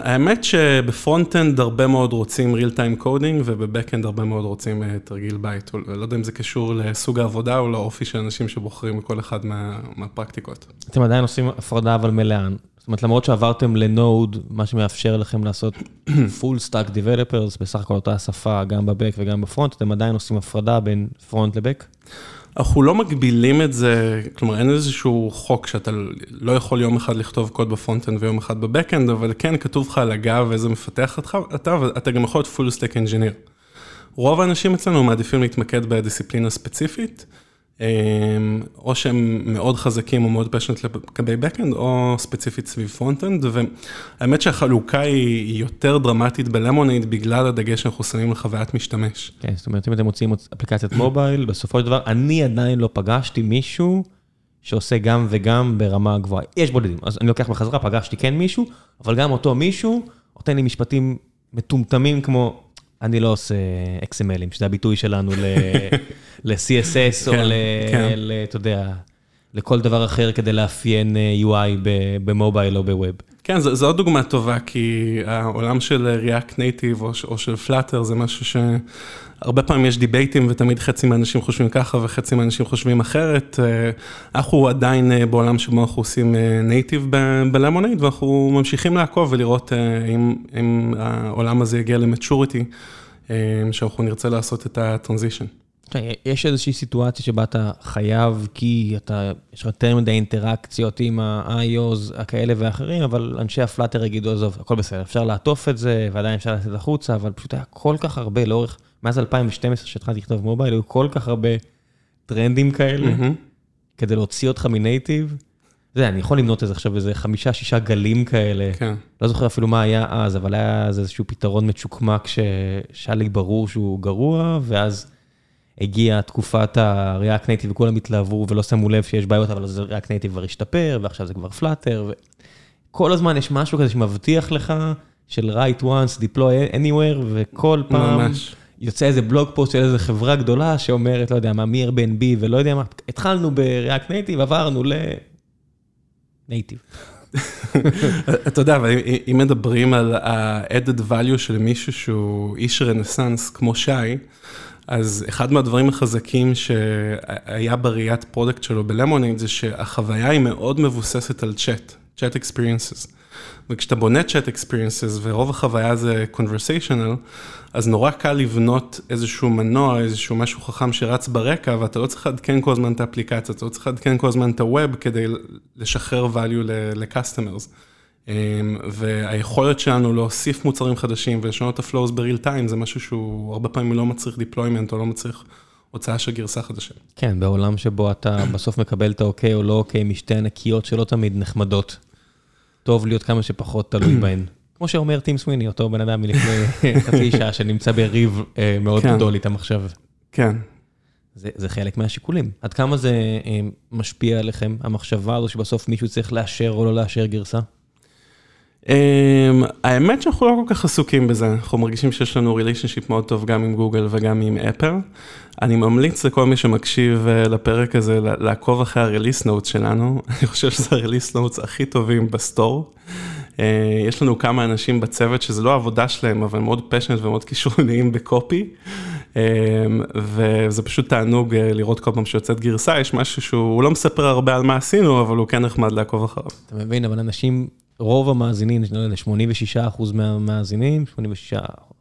האמת שב-front-end הרבה מאוד רוצים real time coding, וב-back-end הרבה מאוד רוצים uh, תרגיל בית. לא יודע אם זה קשור לסוג העבודה או לאופי של אנשים שבוחרים מכל אחד מה, מהפרקטיקות. אתם עדיין עושים הפרדה אבל מלאה. זאת אומרת, למרות שעברתם ל-Node, מה שמאפשר לכם לעשות [CLEARS THROAT] full stack developers, בסך הכל אותה שפה, גם ב-back וגם ב-front, אתם עדיין עושים הפרדה בין front ל-back? אנחנו לא מגבילים את זה, כלומר אין איזשהו חוק שאתה לא יכול יום אחד לכתוב קוד ב-front-end ויום אחד ב-back-end, אבל כן כתוב לך על הגב איזה מפתח אתה, ואתה גם יכול להיות full stack engineer. רוב האנשים אצלנו מעדיפים להתמקד בדיסציפלינה ספציפית. אמ, או שהם מאוד חזקים או מאוד passionate לגבי Backend, או ספציפית סביב front-end, והאמת שהחלוקה היא יותר דרמטית בלמונייד בגלל הדגש שאנחנו שמים לחוויית משתמש. כן, זאת אומרת, אם אתם מוצאים אפליקציית mobile, בסופו של דבר, אני עדיין לא פגשתי מישהו שעושה גם וגם ברמה גבוהה. יש בודדים, אז אני לוקח בחזרה, פגשתי כן מישהו, אבל גם אותו מישהו נותן לי משפטים מטומטמים כמו... אני לא עושה XMLים, שזה הביטוי שלנו [LAUGHS] ל-CSS או כן, כן. ל... אתה יודע, לכל דבר אחר כדי לאפיין אה, UI במובייל או בווב. כן, זו עוד דוגמה טובה, כי העולם של React Native או של Flutter זה משהו שהרבה פעמים יש דיבייטים ותמיד חצי מהאנשים חושבים ככה וחצי מהאנשים חושבים אחרת. אנחנו עדיין בעולם שבו אנחנו עושים native בלמונייד ואנחנו ממשיכים לעקוב ולראות אם, אם העולם הזה יגיע ל maturity, שאנחנו נרצה לעשות את ה transition. יש איזושהי סיטואציה שבה אתה חייב, כי אתה, יש לך יותר מדי אינטראקציות עם ה-iOS הכאלה ואחרים, אבל אנשי ה Flutter יגידו, עזוב, הכל בסדר, אפשר לעטוף את זה, ועדיין אפשר לצאת החוצה, אבל פשוט היה כל כך הרבה לאורך, מאז 2012 שהתחלתי לכתוב מובייל, היו כל כך הרבה טרנדים כאלה, mm-hmm. כדי להוציא אותך מנייטיב. אתה יודע, אני יכול למנות איזה עכשיו איזה חמישה, שישה גלים כאלה. כן. לא זוכר אפילו מה היה אז, אבל היה אז איזשהו פתרון מצ'וקמק שהיה לי ברור שהוא גרוע, ואז... הגיעה תקופת ה-React Native וכולם התלהבו ולא שמו לב שיש בעיות, אבל זה React Native כבר השתפר, ועכשיו זה כבר Flutter, וכל הזמן יש משהו כזה שמבטיח לך של write once, deploy anywhere, וכל פעם ממש. יוצא איזה בלוג פוסט של איזה חברה גדולה שאומרת, לא יודע מה, מ-Airbnb ולא יודע מה, התחלנו ב-React Native, עברנו [LAUGHS] ל-Native. אתה יודע, אבל אם מדברים על ה-added value של מישהו שהוא איש רנסאנס כמו שי, אז אחד מהדברים החזקים שהיה בראיית product שלו בלמונייד זה שהחוויה היא מאוד מבוססת על צ'אט, chat experiences. וכשאתה בונה chat experiences ורוב החוויה זה conversational, אז נורא קל לבנות איזשהו מנוע, איזשהו משהו חכם שרץ ברקע, ואתה לא צריך לעדכן כל הזמן את האפליקציה, אתה לא צריך לעדכן כל הזמן את ה web כדי לשחרר value ל-customers. אמ, והיכולת שלנו להוסיף מוצרים חדשים ולשנות את בריל טיים, זה משהו שהוא הרבה פעמים לא מצריך deployment או לא מצריך הוצאה של גרסה חדשה. כן, בעולם שבו אתה [COUGHS] בסוף מקבל את האוקיי או לא אוקיי משתי ענקיות שלא תמיד נחמדות. טוב להיות כמה שפחות תלוי [COUGHS] בהן. כמו שאומר טים סוויני, אותו בן אדם מלפני [LAUGHS] חצי שעה שנמצא בריב אה, מאוד כן. גדול איתם עכשיו. כן. זה, זה חלק מהשיקולים. עד כמה זה אה, משפיע עליכם, המחשבה הזו שבסוף מישהו צריך לאשר או לא לאשר גרסה? Um, האמת שאנחנו לא כל כך עסוקים בזה, אנחנו מרגישים שיש לנו relationship מאוד טוב גם עם גוגל וגם עם אפל. אני ממליץ לכל מי שמקשיב uh, לפרק הזה לעקוב אחרי ה-release notes שלנו, [LAUGHS] אני חושב שזה ה-release notes הכי טובים ב store. Uh, יש לנו כמה אנשים בצוות שזה לא העבודה שלהם, אבל מאוד passionate ומאוד כישרוניים ב copy. Um, וזה פשוט תענוג uh, לראות כל פעם שיוצאת גרסה, יש משהו שהוא לא מספר הרבה על מה עשינו, אבל הוא כן נחמד לעקוב אחריו. אתה מבין, אבל אנשים... רוב המאזינים, לא יודע, 86 אחוז מהמאזינים, 86,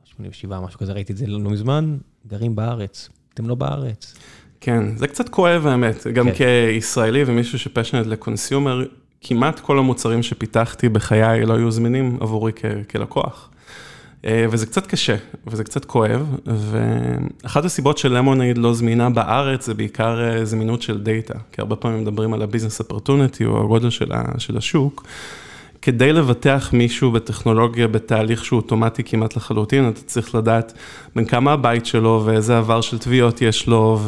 87, משהו כזה, ראיתי את זה לא מזמן, גרים בארץ. אתם לא בארץ. כן, זה קצת כואב האמת, גם כן. כישראלי ומישהו שפשנט לקונסיומר, כמעט כל המוצרים שפיתחתי בחיי לא היו זמינים עבורי כ- כלקוח. אה, וזה קצת קשה, וזה קצת כואב, ואחת הסיבות של למונייד לא זמינה בארץ זה בעיקר אה, זמינות של data, כי הרבה פעמים מדברים על ה business opportunity או הגודל של, של השוק. כדי לבטח מישהו בטכנולוגיה בתהליך שהוא אוטומטי כמעט לחלוטין, אתה צריך לדעת בין כמה הבית שלו ואיזה עבר של תביעות יש לו,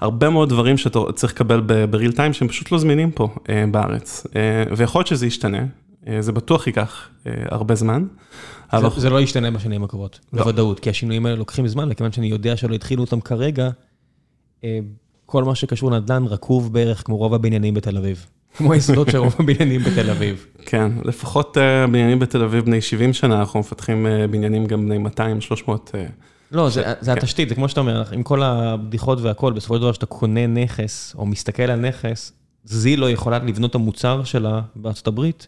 והרבה מאוד דברים שאתה צריך לקבל ב real time שהם פשוט לא זמינים פה אה, בארץ. אה, ויכול להיות שזה ישתנה, אה, זה בטוח ייקח הרבה זמן. זה, אבל... זה לא ישתנה בשנים הקרובות, לא. בוודאות, כי השינויים האלה לוקחים זמן, וכיוון שאני יודע שלא התחילו אותם כרגע, כל מה שקשור לנדל"ן רקוב בערך כמו רוב הבניינים בתל אביב. כמו היסודות של רוב הבניינים בתל אביב. כן, לפחות uh, בניינים בתל אביב בני 70 שנה, אנחנו מפתחים uh, בניינים גם בני 200, 300. Uh, לא. זה, זה כן. התשתית, זה כמו שאתה אומר, עם כל הבדיחות והכל, בסופו של דבר כשאתה קונה נכס, או מסתכל על נכס, זי לא יכולה לבנות את המוצר שלה בארצות הברית,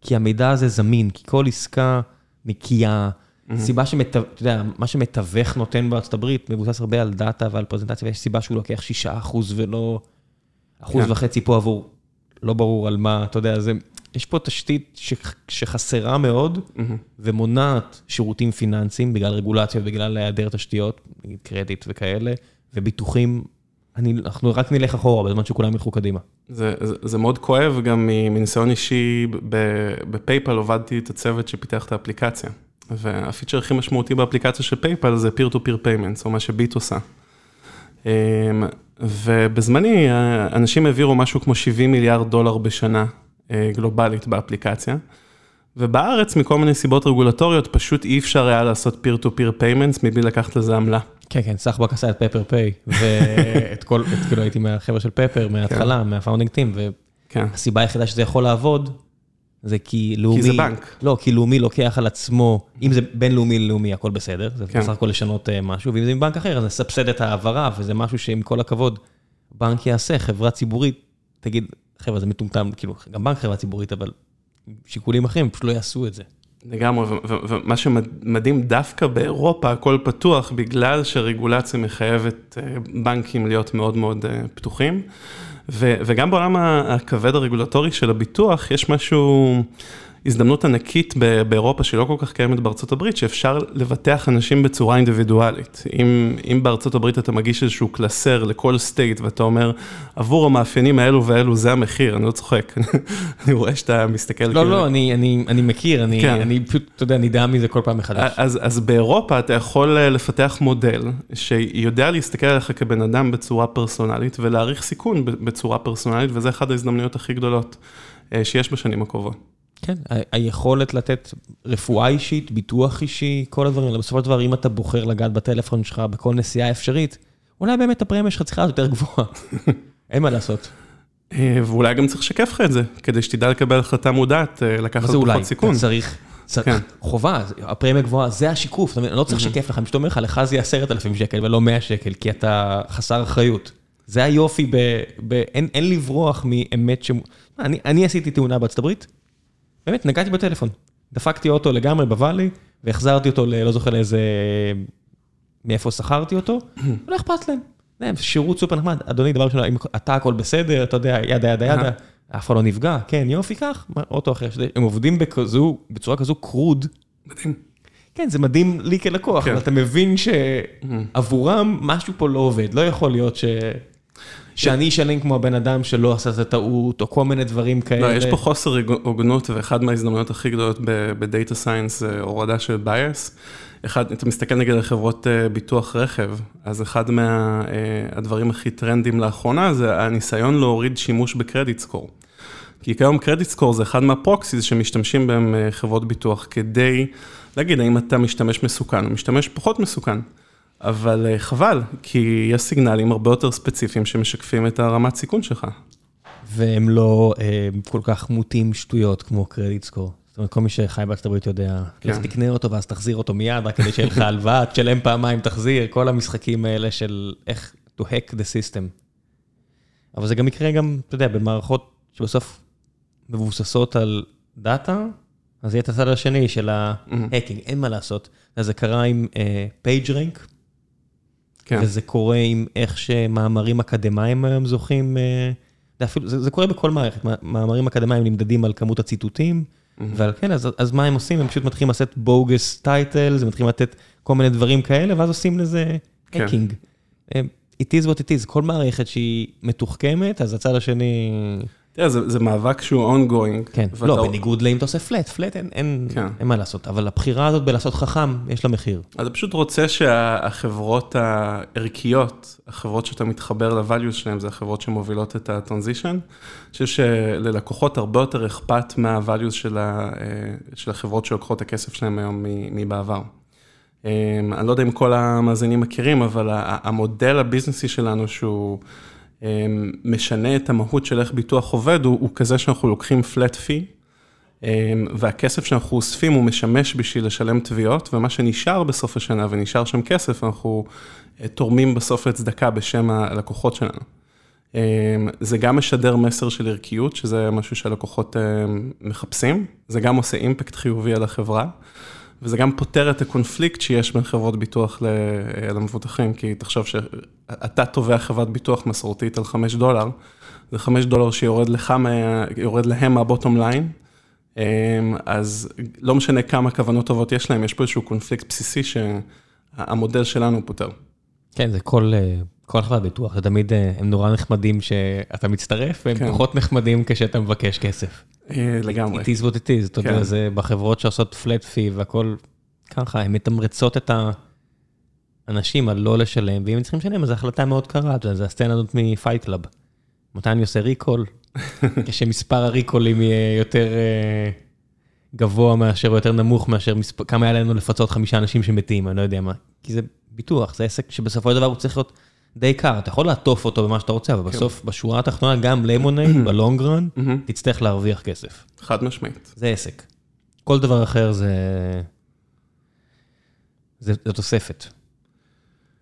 כי המידע הזה זמין, כי כל עסקה נקייה. סיבה שאתה יודע, מה שמתווך נותן בארצות הברית, מבוסס הרבה על דאטה ועל פרזנטציה, ויש סיבה שהוא לוקח 6% ולא אחוז כן. וחצי פה עבור לא ברור על מה, אתה יודע, זה, יש פה תשתית ש, שחסרה מאוד mm-hmm. ומונעת שירותים פיננסיים בגלל רגולציה ובגלל היעדר תשתיות, נגיד קרדיט וכאלה, וביטוחים, אני, אנחנו רק נלך אחורה בזמן כשכולם ילכו קדימה. זה, זה, זה מאוד כואב, גם מניסיון אישי, ב PayPal הובלתי את הצוות שפיתח את האפליקציה. וה feature הכי משמעותי באפליקציה של PayPal זה peer-to-peer payments, או מה שביט עושה. ובזמני, אנשים העבירו משהו כמו 70 מיליארד דולר בשנה אה, גלובלית באפליקציה. ובארץ, מכל מיני סיבות רגולטוריות, פשוט אי אפשר היה לעשות peer-to-peer payments מבלי לקחת לזה עמלה. כן, כן, סחבק עשה את פפר פיי, ואת כל, כאילו הייתי מהחבר'ה של פפר, מההתחלה, כן. מה founding team, והסיבה היחידה שזה יכול לעבוד, זה כי לאומי... כי זה בנק. לא, כי לאומי לוקח על עצמו, אם זה בין לאומי ללאומי, הכל בסדר, זה כן. בסך הכל לשנות משהו, ואם זה מבנק אחר, אז נסבסד את ההעברה, וזה משהו שעם כל הכבוד, בנק יעשה, חברה ציבורית, תגיד, חבר'ה, זה מטומטם, כאילו, גם בנק חברה ציבורית, אבל שיקולים אחרים, פשוט לא יעשו את זה. לגמרי, ומה שמדהים דווקא באירופה, הכל פתוח, בגלל שרגולציה מחייבת אה, בנקים להיות מאוד מאוד אה, פתוחים. וגם בעולם הכבד הרגולטורי של הביטוח, יש משהו... הזדמנות ענקית באירופה שהיא לא כל כך קיימת בארצות הברית, שאפשר לבטח אנשים בצורה אינדיבידואלית. אם, אם בארצות הברית אתה מגיש איזשהו קלסר לכל סטייט ואתה אומר, עבור המאפיינים האלו והאלו זה המחיר, אני לא צוחק, [LAUGHS] אני רואה שאתה מסתכל לא, כאילו... לא, אני, אני, אני מכיר, אני, כן. אני פשוט, אתה יודע, נדע מזה כל פעם מחדש. אז, אז באירופה אתה יכול אה, לפתח מודל שיודע להסתכל עליך כבן אדם בצורה פרסונלית ולהעריך סיכון בצורה פרסונלית, וזה אחת ההזדמנויות הכי גדולות אה, שיש בשנים הקרובות. כן, היכולת לתת רפואה אישית, ביטוח אישי, כל הדברים האלה. בסופו של דבר, אם אתה בוחר לגעת בטלפון שלך בכל נסיעה אפשרית, אולי באמת הפרמיה שלך צריכה להיות יותר גבוהה. [LAUGHS] אין מה לעשות. אה, ואולי גם צריך לשקף לך את זה, כדי שתדע לקבל החלטה מודעת, אה, לקחת פחות סיכון. אתה צריך, כן. חובה, הפרמיה גבוהה, זה השיקוף, אני לא צריך לשקף לך, אני פשוט אומר לך, לך זה יהיה 10,000 שקל ולא 100 שקל, כי אתה חסר אחריות. זה היופי, אין לברוח מאמת ש... אני עשיתי תאונה בארצות הברית, באמת, נגעתי בטלפון. דפקתי אוטו לגמרי בוואלי, והחזרתי אותו לא זוכר לאיזה... מאיפה שכרתי אותו, [CLEARS THROAT] לא אכפת להם. שירות סופר נחמד. אדוני, דבר ראשון, אם אתה הכל בסדר, אתה יודע, ידה ידה ידה, אף אחד לא נפגע, כן, יופי, קח, אוטו אחר. הם עובדים בכזו, בצורה כזו קרוד. מדהים. כן, זה מדהים לי כלקוח, כן. אבל אתה מבין שעבורם משהו פה לא עובד. לא יכול להיות ש... שאני אשלם כמו הבן אדם שלא עשה את הטעות, או כל מיני דברים כאלה. לא, יש פה חוסר הוגנות, ואחד מההזדמנויות הכי גדולות ב data science זה הורדה של bias. אחד, אתה מסתכל נגיד על חברות אה, ביטוח רכב, אז אחד מהדברים אה, הכי trendy לאחרונה זה הניסיון להוריד שימוש ב credit score. כי כיום credit score זה אחד מה proxies שמשתמשים בהם אה, חברות ביטוח כדי להגיד האם אתה משתמש מסוכן או משתמש פחות מסוכן. אבל אה, חבל, כי יש signal־ים הרבה יותר ספציפיים שמשקפים את הרמת סיכון שלך. והם לא אה, כל כך מוטים שטויות כמו credit score. זאת אומרת, כל מי שחי בארצות הברית יודע, כן. לך תקנה אותו ואז תחזיר אותו מיד, רק כדי שיהיה לך הלוואה, [LAUGHS] תשלם פעמיים, תחזיר, כל המשחקים האלה של איך to hack the system. אבל זה גם יקרה גם, אתה יודע, במערכות שבסוף מבוססות על data, אז יהיה את הצד השני של ה hacking, אין מה לעשות. אז זה קרה עם PageRank, uh, כן. וזה קורה עם איך שמאמרים אקדמיים היום זוכים, אה, זה, אפילו, זה, זה קורה בכל מערכת, מאמרים אקדמיים נמדדים על כמות הציטוטים, mm-hmm. ועל כן, אז, אז מה הם עושים? הם פשוט מתחילים לעשות בוגוס טייטל, הם מתחילים לתת כל מיני דברים כאלה, ואז עושים לזה הקינג. כן. It is what it is, כל מערכת שהיא מתוחכמת, אז הצד השני... תראה, זה, זה מאבק שהוא ongoing. כן. לא, בניגוד לאם אתה עושה פלט, פלט אין, אין, כן. אין מה לעשות, אבל הבחירה הזאת בלעשות חכם, יש לה מחיר. אתה פשוט רוצה שהחברות הערכיות, החברות שאתה מתחבר ל-values שלהן, זה החברות שמובילות את ה-transition. אני חושב שללקוחות הרבה יותר אכפת מה-values של, ה, של החברות שלוקחות את הכסף שלהן היום מבעבר. אמ, אני לא יודע אם כל המאזינים מכירים, אבל המודל הביזנסי שלנו שהוא... אמ, משנה את המהות של איך ביטוח עובד, הוא, הוא כזה שאנחנו לוקחים flat fee, אמ, והכסף שאנחנו אוספים הוא משמש בשביל לשלם תביעות, ומה שנשאר בסוף השנה ונשאר שם כסף, אנחנו אה, תורמים בסוף לצדקה בשם הלקוחות שלנו. אמ, זה גם משדר מסר של ערכיות, שזה משהו שהלקוחות מחפשים, זה גם עושה אימפקט חיובי על החברה. וזה גם פותר את הקונפליקט שיש בין חברות ביטוח למבוטחים, כי תחשוב שאתה תובע חברת ביטוח מסורתית על 5 דולר, זה 5 דולר שיורד לך, יורד להם מה bottom line, אמ, אז לא משנה כמה כוונות טובות יש להם, יש פה איזשהו קונפליקט בסיסי שהמודל שלנו פותר. כן, זה כל, אה, כל חברת ביטוח, זה תמיד, אה, הם נורא נחמדים שאתה מצטרף, והם כן. פחות נחמדים כשאתה מבקש כסף. אה, לגמרי. It is what it is, אתה יודע, כן. זה בחברות שעושות flat fee והכל ככה, הן מתמרצות את האנשים על לא לשלם, ואם הם צריכים לשלם, אז זו החלטה מאוד קרה, אתה יודע, זה הסצנה הזאת מ Fight Club. מתי אני עושה ריקול? [LAUGHS] כשמספר הריקולים יהיה יותר גבוה מאשר, או יותר נמוך מאשר מספר, כמה היה לנו לפצות חמישה אנשים שמתים, אני לא יודע מה. כי זה ביטוח, זה עסק שבסופו של דבר הוא צריך להיות די קר, אתה יכול לעטוף אותו במה שאתה רוצה, אבל כן. בסוף, בשורה התחתונה, גם למונייד, [CLEARS THROAT] בלונגרן, תצטרך להרוויח כסף. חד משמעית. זה עסק. כל דבר אחר זה... זה תוספת.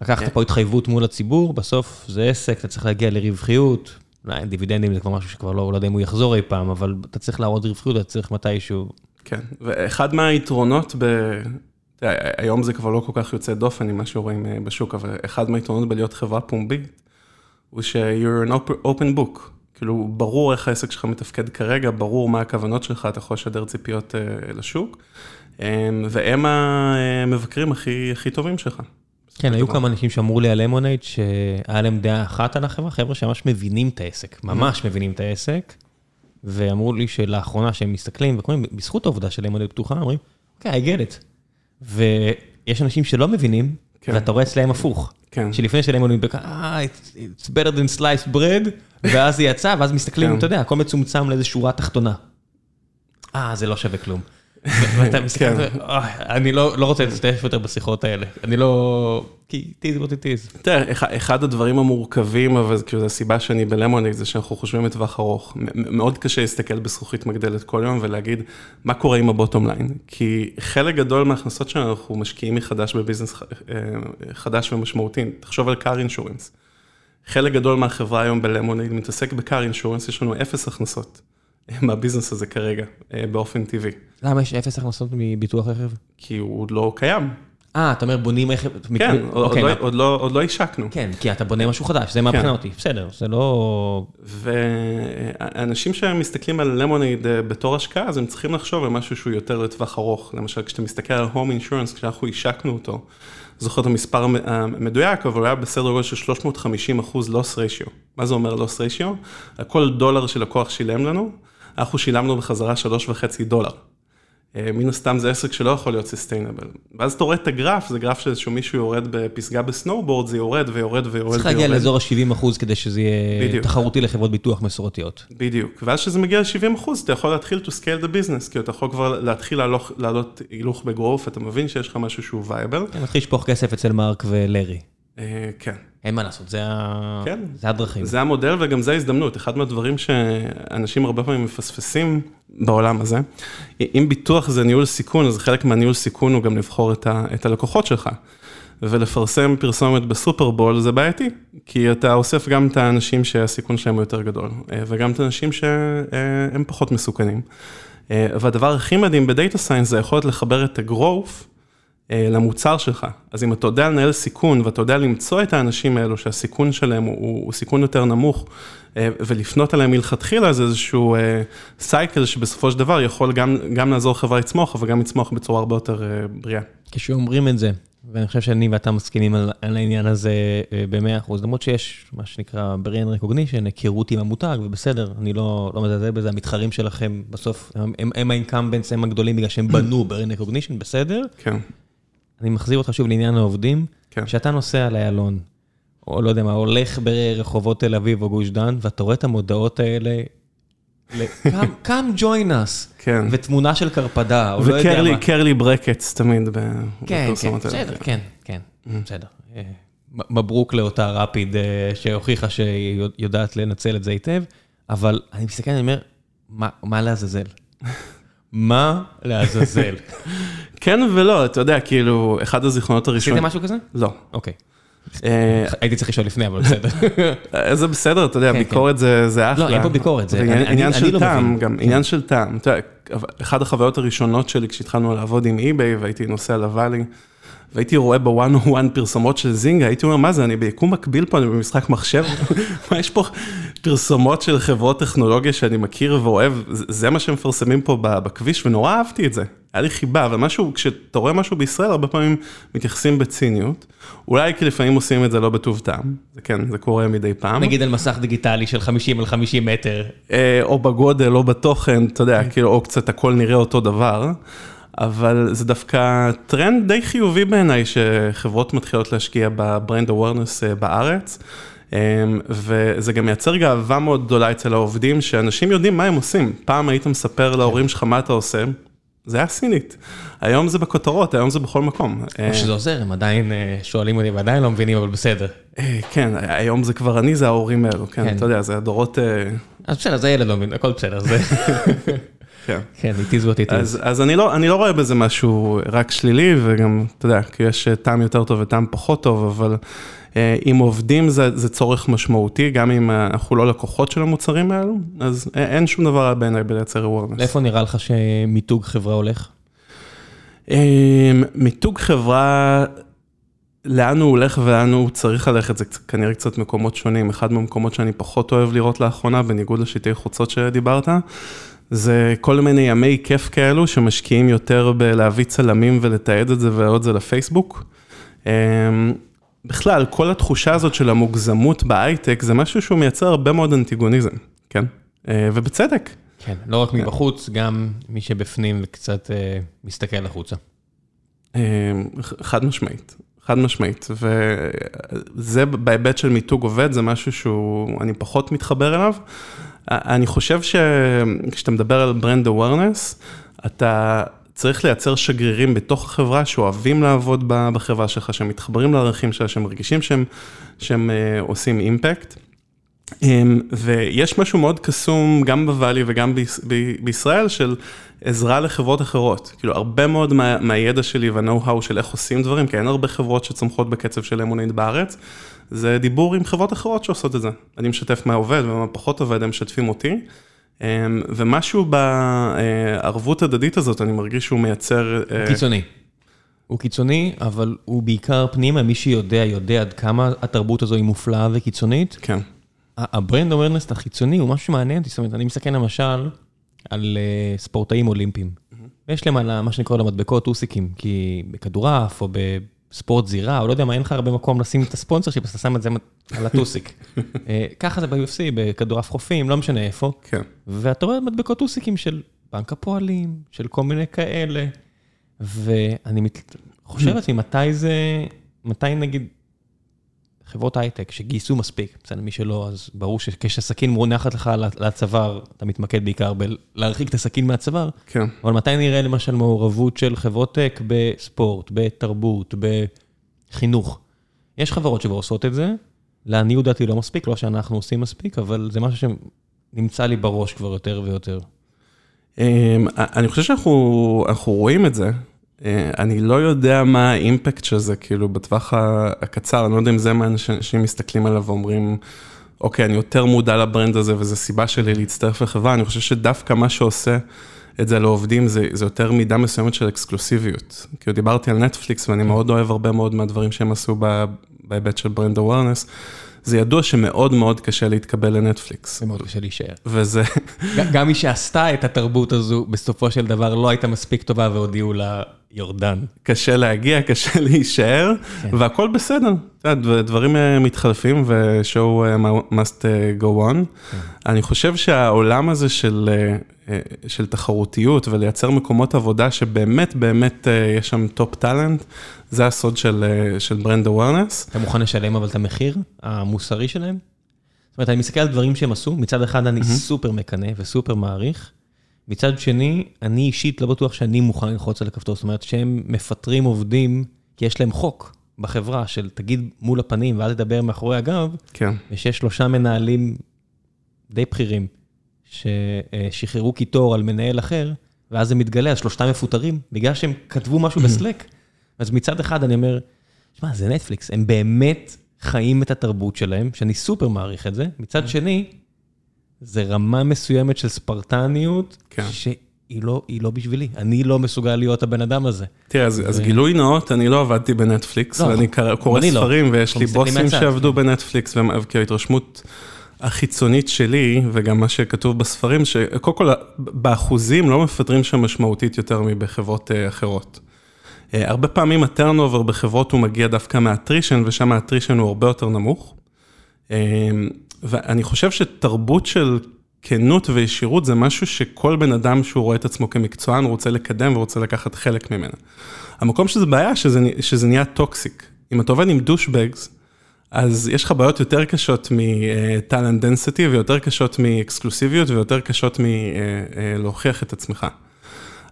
לקחת כן. פה התחייבות מול הציבור, בסוף זה עסק, אתה צריך להגיע לרווחיות, אולי דיבידנדים זה כבר משהו שכבר לא, לא יודע אם הוא יחזור אי פעם, אבל אתה צריך להראות רווחיות, אתה צריך מתישהו... כן, ואחד מהיתרונות ב... היום זה כבר לא כל כך יוצא דופן עם מה שרואים אה, בשוק, אבל אחד מהיתרונות בלהיות חברה פומבית, הוא ש-you're an open book. כאילו, ברור איך העסק שלך מתפקד כרגע, ברור מה הכוונות שלך, אתה יכול לשדר ציפיות uh, לשוק, um, והם המבקרים הכי, הכי טובים שלך. כן, היו כמה אנשים שאמרו לי על למונייד, שהיה להם דעה אחת על החברה, חבר'ה שממש מבינים את העסק, ממש מבינים את העסק, ואמרו לי שלאחרונה שהם מסתכלים וקוראים, בזכות העובדה של למונייד פתוחה, אומרים, אוקיי, I get it. ויש אנשים שלא מבינים, כן. ואתה רואה אצלהם הפוך. כן. שלפני שלהם אומרים, אה, it's better than sliced bread, [LAUGHS] ואז זה יצא, ואז מסתכלים, כן. אתה יודע, הכל מצומצם לאיזו שורה תחתונה. אה, זה לא שווה כלום. ואתה מסתכל, אני לא רוצה להשתתף יותר בשיחות האלה, אני לא, כי 'tis what it is. תראה, אחד הדברים המורכבים, אבל כאילו, הסיבה שאני בלמונייד, זה שאנחנו חושבים לטווח ארוך. מאוד קשה להסתכל בזכוכית מגדלת כל יום ולהגיד, מה קורה עם ה bottom line? כי חלק גדול מההכנסות שלנו, אנחנו משקיעים מחדש ב business אה, חדש ומשמעותי. תחשוב על car insurance. חלק גדול מהחברה היום בלמונייד מתעסק ב-car insurance, יש לנו אפס הכנסות. [LAUGHS] מהביזנס הזה כרגע, אה, באופן טבעי. למה יש אפס הכנסות מביטוח רכב? כי הוא עוד לא קיים. אה, אתה אומר בונים רכב... כן, אוקיי, לא- עוד לא עוד לא השקנו. כן, כי אתה בונה משהו חדש, זה מהבחינה כן. אותי, בסדר, זה לא... ואנשים שמסתכלים על למונייד אה, בתור השקעה, אז הם צריכים לחשוב על משהו שהוא יותר לטווח ארוך. למשל, כשאתה מסתכל על הום אינשורנס, כשאנחנו השקנו אותו, זוכר את המספר המדויק, אבל הוא היה בסדר גודל של 350 אחוז לוס ריישיו. מה זה אומר loss ratio? על כל דולר שלקוח שילם לנו, אנחנו שילמנו בחזרה שלוש וחצי דולר. אה, מן הסתם זה עסק שלא יכול להיות sustainable. ואז אתה רואה את הגרף, זה גרף שאיזשהו מישהו יורד בפסגה בסנובורד, זה יורד ויורד ויורד. צריך להגיע לאזור ה-70 אחוז כדי שזה יהיה בדיוק. תחרותי לחברות ביטוח מסורתיות. בדיוק, ואז כשזה מגיע ל-70 אחוז, אתה יכול להתחיל to scale the business, כי אתה יכול כבר להתחיל לעלות, לעלות הילוך ב growth, אתה מבין שיש לך משהו שהוא viable. כן, מתחיל לשפוך כסף אצל מארק ולארי. אה, כן. אין מה לעשות, זה, כן. זה הדרכים. זה המודל וגם זה ההזדמנות. אחד מהדברים שאנשים הרבה פעמים מפספסים בעולם הזה, אם ביטוח זה ניהול סיכון, אז חלק מהניהול סיכון הוא גם לבחור את, ה, את הלקוחות שלך. ולפרסם פרסומת בסופרבול זה בעייתי, כי אתה אוסף גם את האנשים שהסיכון שלהם הוא יותר גדול, אה, וגם את האנשים שהם פחות מסוכנים. אה, והדבר הכי מדהים בדאטה סיינס זה היכולת לחבר את אה, למוצר שלך. אז אם אתה יודע לנהל סיכון ואתה יודע למצוא את האנשים האלו שהסיכון שלהם הוא, הוא סיכון יותר נמוך אה, ולפנות אליהם מלכתחילה זה איזשהו סייקל אה, שבסופו של דבר יכול גם, גם לעזור לחברה לצמוח אבל גם לצמוח בצורה הרבה יותר בריאה. כשאומרים את זה, ואני חושב שאני ואתה מסכימים על, על העניין הזה ב-100%, למרות שיש מה שנקרא brain recognition, היכרות עם המותג, ובסדר, אני לא, לא מזלזל בזה, המתחרים שלכם בסוף, הם, הם האינקמבנס, הם הגדולים בגלל שהם בנו brain recognition, בסדר? כן. אני מחזיר אותך שוב לעניין העובדים, כן. כשאתה נוסע לאיילון, או לא יודע מה, הולך ברחובות תל אביב או גוש דן, ואתה רואה את המודעות האלה, [LAUGHS] come join us, כן. ותמונה של קרפדה, או לא יודע מה. וקרלי ברקטס תמיד כן, כן, בסדר, כן, כן, mm. בסדר. אה, מברוק לאותה רפיד אה, שהוכיחה שהיא יודעת לנצל את זה היטב, אבל אני מסתכל, אני אומר, מה לעזאזל? [LAUGHS] מה לעזאזל? [LAUGHS] כן ולא, אתה יודע, כאילו, אחד הזיכרונות הראשונים... עשיתם משהו כזה? לא. אוקיי. אה, הייתי צריך לשאול לפני, אבל בסדר. אה, זה בסדר, אתה יודע, כן, ביקורת כן. זה אחלה. לא, אין פה ביקורת, זה עניין של לא טעם, גם כן. עניין של טעם. אתה יודע, אחת החוויות הראשונות שלי כשהתחלנו לעבוד עם אי-ביי והייתי נוסע לוואלי, והייתי רואה בוואן או וואן פרסומות של זינגה, הייתי אומר, מה זה, אני ביקום מקביל פה, אני במשחק מחשב? [LAUGHS] מה, יש פה פרסומות של חברות טכנולוגיה שאני מכיר ואוהב, זה מה שמפרסמים פה בכביש, ונורא אהבתי את זה. היה לי חיבה, אבל משהו, כשאתה רואה משהו בישראל, הרבה פעמים מתייחסים בציניות. אולי כי לפעמים עושים את זה לא בטוב טעם, זה כן, זה קורה מדי פעם. נגיד על מסך דיגיטלי של 50 על 50 מטר. אה, או בגודל, או בתוכן, אתה יודע, כאילו, או קצת הכל נראה אותו דבר. אבל זה דווקא טרנד די חיובי בעיניי, שחברות מתחילות להשקיע ב brand awareness אה, בארץ. אמ, וזה גם מייצר גאווה מאוד גדולה אצל העובדים, שאנשים יודעים מה הם עושים. פעם היית מספר להורים שלך מה אתה עושה, זה היה סינית. היום זה בכותרות, היום זה בכל מקום. או שזה עוזר, הם עדיין שואלים אותי ועדיין לא מבינים, אבל בסדר. כן, היום זה כבר אני, זה ההורים האלו, כן, אתה יודע, זה הדורות... אז בסדר, זה ילד לא מבין, הכל בסדר, זה... [LAUGHS] כן, איתי זו איתי. אז אני לא אני לא רואה בזה משהו רק שלילי, וגם, אתה יודע, כי יש טעם יותר טוב וטעם פחות טוב, אבל אם עובדים זה זה צורך משמעותי, גם אם אנחנו לא לקוחות של המוצרים האלו, אז אין שום דבר רע בעיניי בלייצר awareness. לאיפה נראה לך שמיתוג חברה הולך? מיתוג חברה, לאן הוא הולך ולאן הוא צריך ללכת, זה כנראה קצת מקומות שונים. אחד מהמקומות שאני פחות אוהב לראות לאחרונה, בניגוד לשלטי חוצות שדיברת, זה כל מיני ימי כיף כאלו שמשקיעים יותר בלהביא צלמים ולתעד את זה ולהעלות את זה לפייסבוק. בכלל, כל התחושה הזאת של המוגזמות בהייטק זה משהו שהוא מייצר הרבה מאוד אנטיגוניזם, כן? ובצדק. כן, לא רק מבחוץ, גם מי שבפנים וקצת מסתכל החוצה. חד משמעית, חד משמעית, וזה בהיבט של מיתוג עובד, זה משהו שהוא, אני פחות מתחבר אליו. אני חושב שכשאתה מדבר על ברנד awareness, אתה צריך לייצר שגרירים בתוך החברה שאוהבים לעבוד בחברה שלך, שהם מתחברים לערכים שלה, שהם מרגישים שהם שהם עושים אימפקט. ויש משהו מאוד קסום גם בוואלי וגם בישראל של עזרה לחברות אחרות. כאילו הרבה מאוד מהידע שלי והknow-how של איך עושים דברים, כי אין הרבה חברות שצומחות בקצב של אמונית בארץ. זה דיבור עם חברות אחרות שעושות את זה. אני משתף מה עובד ומה פחות עובד, הם משתפים אותי. ומשהו בערבות הדדית הזאת, אני מרגיש שהוא מייצר... הוא קיצוני. הוא קיצוני, אבל הוא בעיקר פנימה, מי שיודע, יודע עד כמה התרבות הזו היא מופלאה וקיצונית. כן. ה brand awareness החיצוני הוא משהו שמעניין אותי, זאת אומרת, אני מסתכל למשל על ספורטאים אולימפיים. ויש להם על מה שנקרא למדבקות טוסיקים, כי בכדורעף או בספורט זירה, או לא יודע מה, אין לך הרבה מקום לשים את הספונסר שאתה שם את זה על הטוסיק. [LAUGHS] ככה זה ב-UFC, בכדורעף חופים, לא משנה איפה. כן. ואתה רואה מדבקות טוסיקים של בנק הפועלים, של כל מיני כאלה, ואני חושב לעצמי, מתי זה, מתי נגיד, חברות הייטק שגייסו מספיק, בסדר, מי שלא, אז ברור שכשהסכין מונחת לך לצוואר, אתה מתמקד בעיקר בלהרחיק את הסכין מהצוואר. כן. אבל מתי נראה למשל מעורבות של חברות טק בספורט, בתרבות, בחינוך? יש חברות שכבר עושות את זה, לעניות דעתי לא מספיק, לא שאנחנו עושים מספיק, אבל זה משהו שנמצא לי בראש כבר יותר ויותר. אני חושב שאנחנו רואים את זה. אני לא יודע מה האימפקט של זה, כאילו בטווח הקצר, אני לא יודע אם זה מה אנשים מסתכלים עליו ואומרים, אוקיי, אני יותר מודע לברנד הזה וזו סיבה שלי להצטרף לחברה, אני חושב שדווקא מה שעושה את זה לעובדים זה, זה יותר מידה מסוימת של אקסקלוסיביות. כאילו דיברתי על נטפליקס ואני מאוד אוהב הרבה מאוד מהדברים שהם עשו בהיבט של ברנד אווירנס. זה ידוע שמאוד מאוד קשה להתקבל לנטפליקס. זה מאוד קשה להישאר. וזה... גם מי שעשתה את התרבות הזו, בסופו של דבר לא הייתה מספיק טובה והודיעו לה יורדן. קשה להגיע, [LAUGHS] קשה להישאר, והכל בסדר. דברים מתחלפים ו-show must go on. אני חושב שהעולם הזה של תחרותיות ולייצר מקומות עבודה שבאמת באמת יש שם top talent, זה הסוד של brand awareness. אתה מוכן לשלם אבל את המחיר המוסרי שלהם? זאת אומרת, אני מסתכל על דברים שהם עשו, מצד אחד אני סופר מקנא וסופר מעריך. מצד שני, אני אישית לא בטוח שאני מוכן ללחוץ על הכפתור, זאת אומרת שהם מפטרים עובדים, כי יש להם חוק בחברה של תגיד מול הפנים ואל תדבר מאחורי הגב, כן. ושיש שלושה מנהלים די בכירים, ששחררו קיטור על מנהל אחר, ואז זה מתגלה, אז שלושתם מפוטרים, בגלל שהם כתבו משהו בסלק. אז מצד אחד אני אומר, שמע, זה נטפליקס, הם באמת חיים את התרבות שלהם, שאני סופר מעריך את זה, מצד שני, זה רמה מסוימת של ספרטניות, כן. שהיא לא, לא בשבילי, אני לא מסוגל להיות הבן אדם הזה. תראה, אז, ו... אז גילוי נאות, אני לא עבדתי בנטפליקס, לא, ואני קורא ספרים, לא. ויש לי בוסים שעבדו כן. בנטפליקס, וכי ההתרשמות החיצונית שלי, וגם מה שכתוב בספרים, שקודם כל, באחוזים לא מפטרים שם משמעותית יותר מבחברות אחרות. הרבה פעמים ה turnover בחברות הוא מגיע דווקא מה attrition, ושם ה attrition הוא הרבה יותר נמוך. ואני חושב שתרבות של כנות וישירות זה משהו שכל בן אדם שהוא רואה את עצמו כמקצוען רוצה לקדם ורוצה לקחת חלק ממנה. המקום שזה בעיה, שזה, שזה נהיה toxic. אם אתה עובד עם douchebags, אז יש לך בעיות יותר קשות מ talent density ויותר קשות מאקסקלוסיביות ויותר קשות מלהוכיח את עצמך.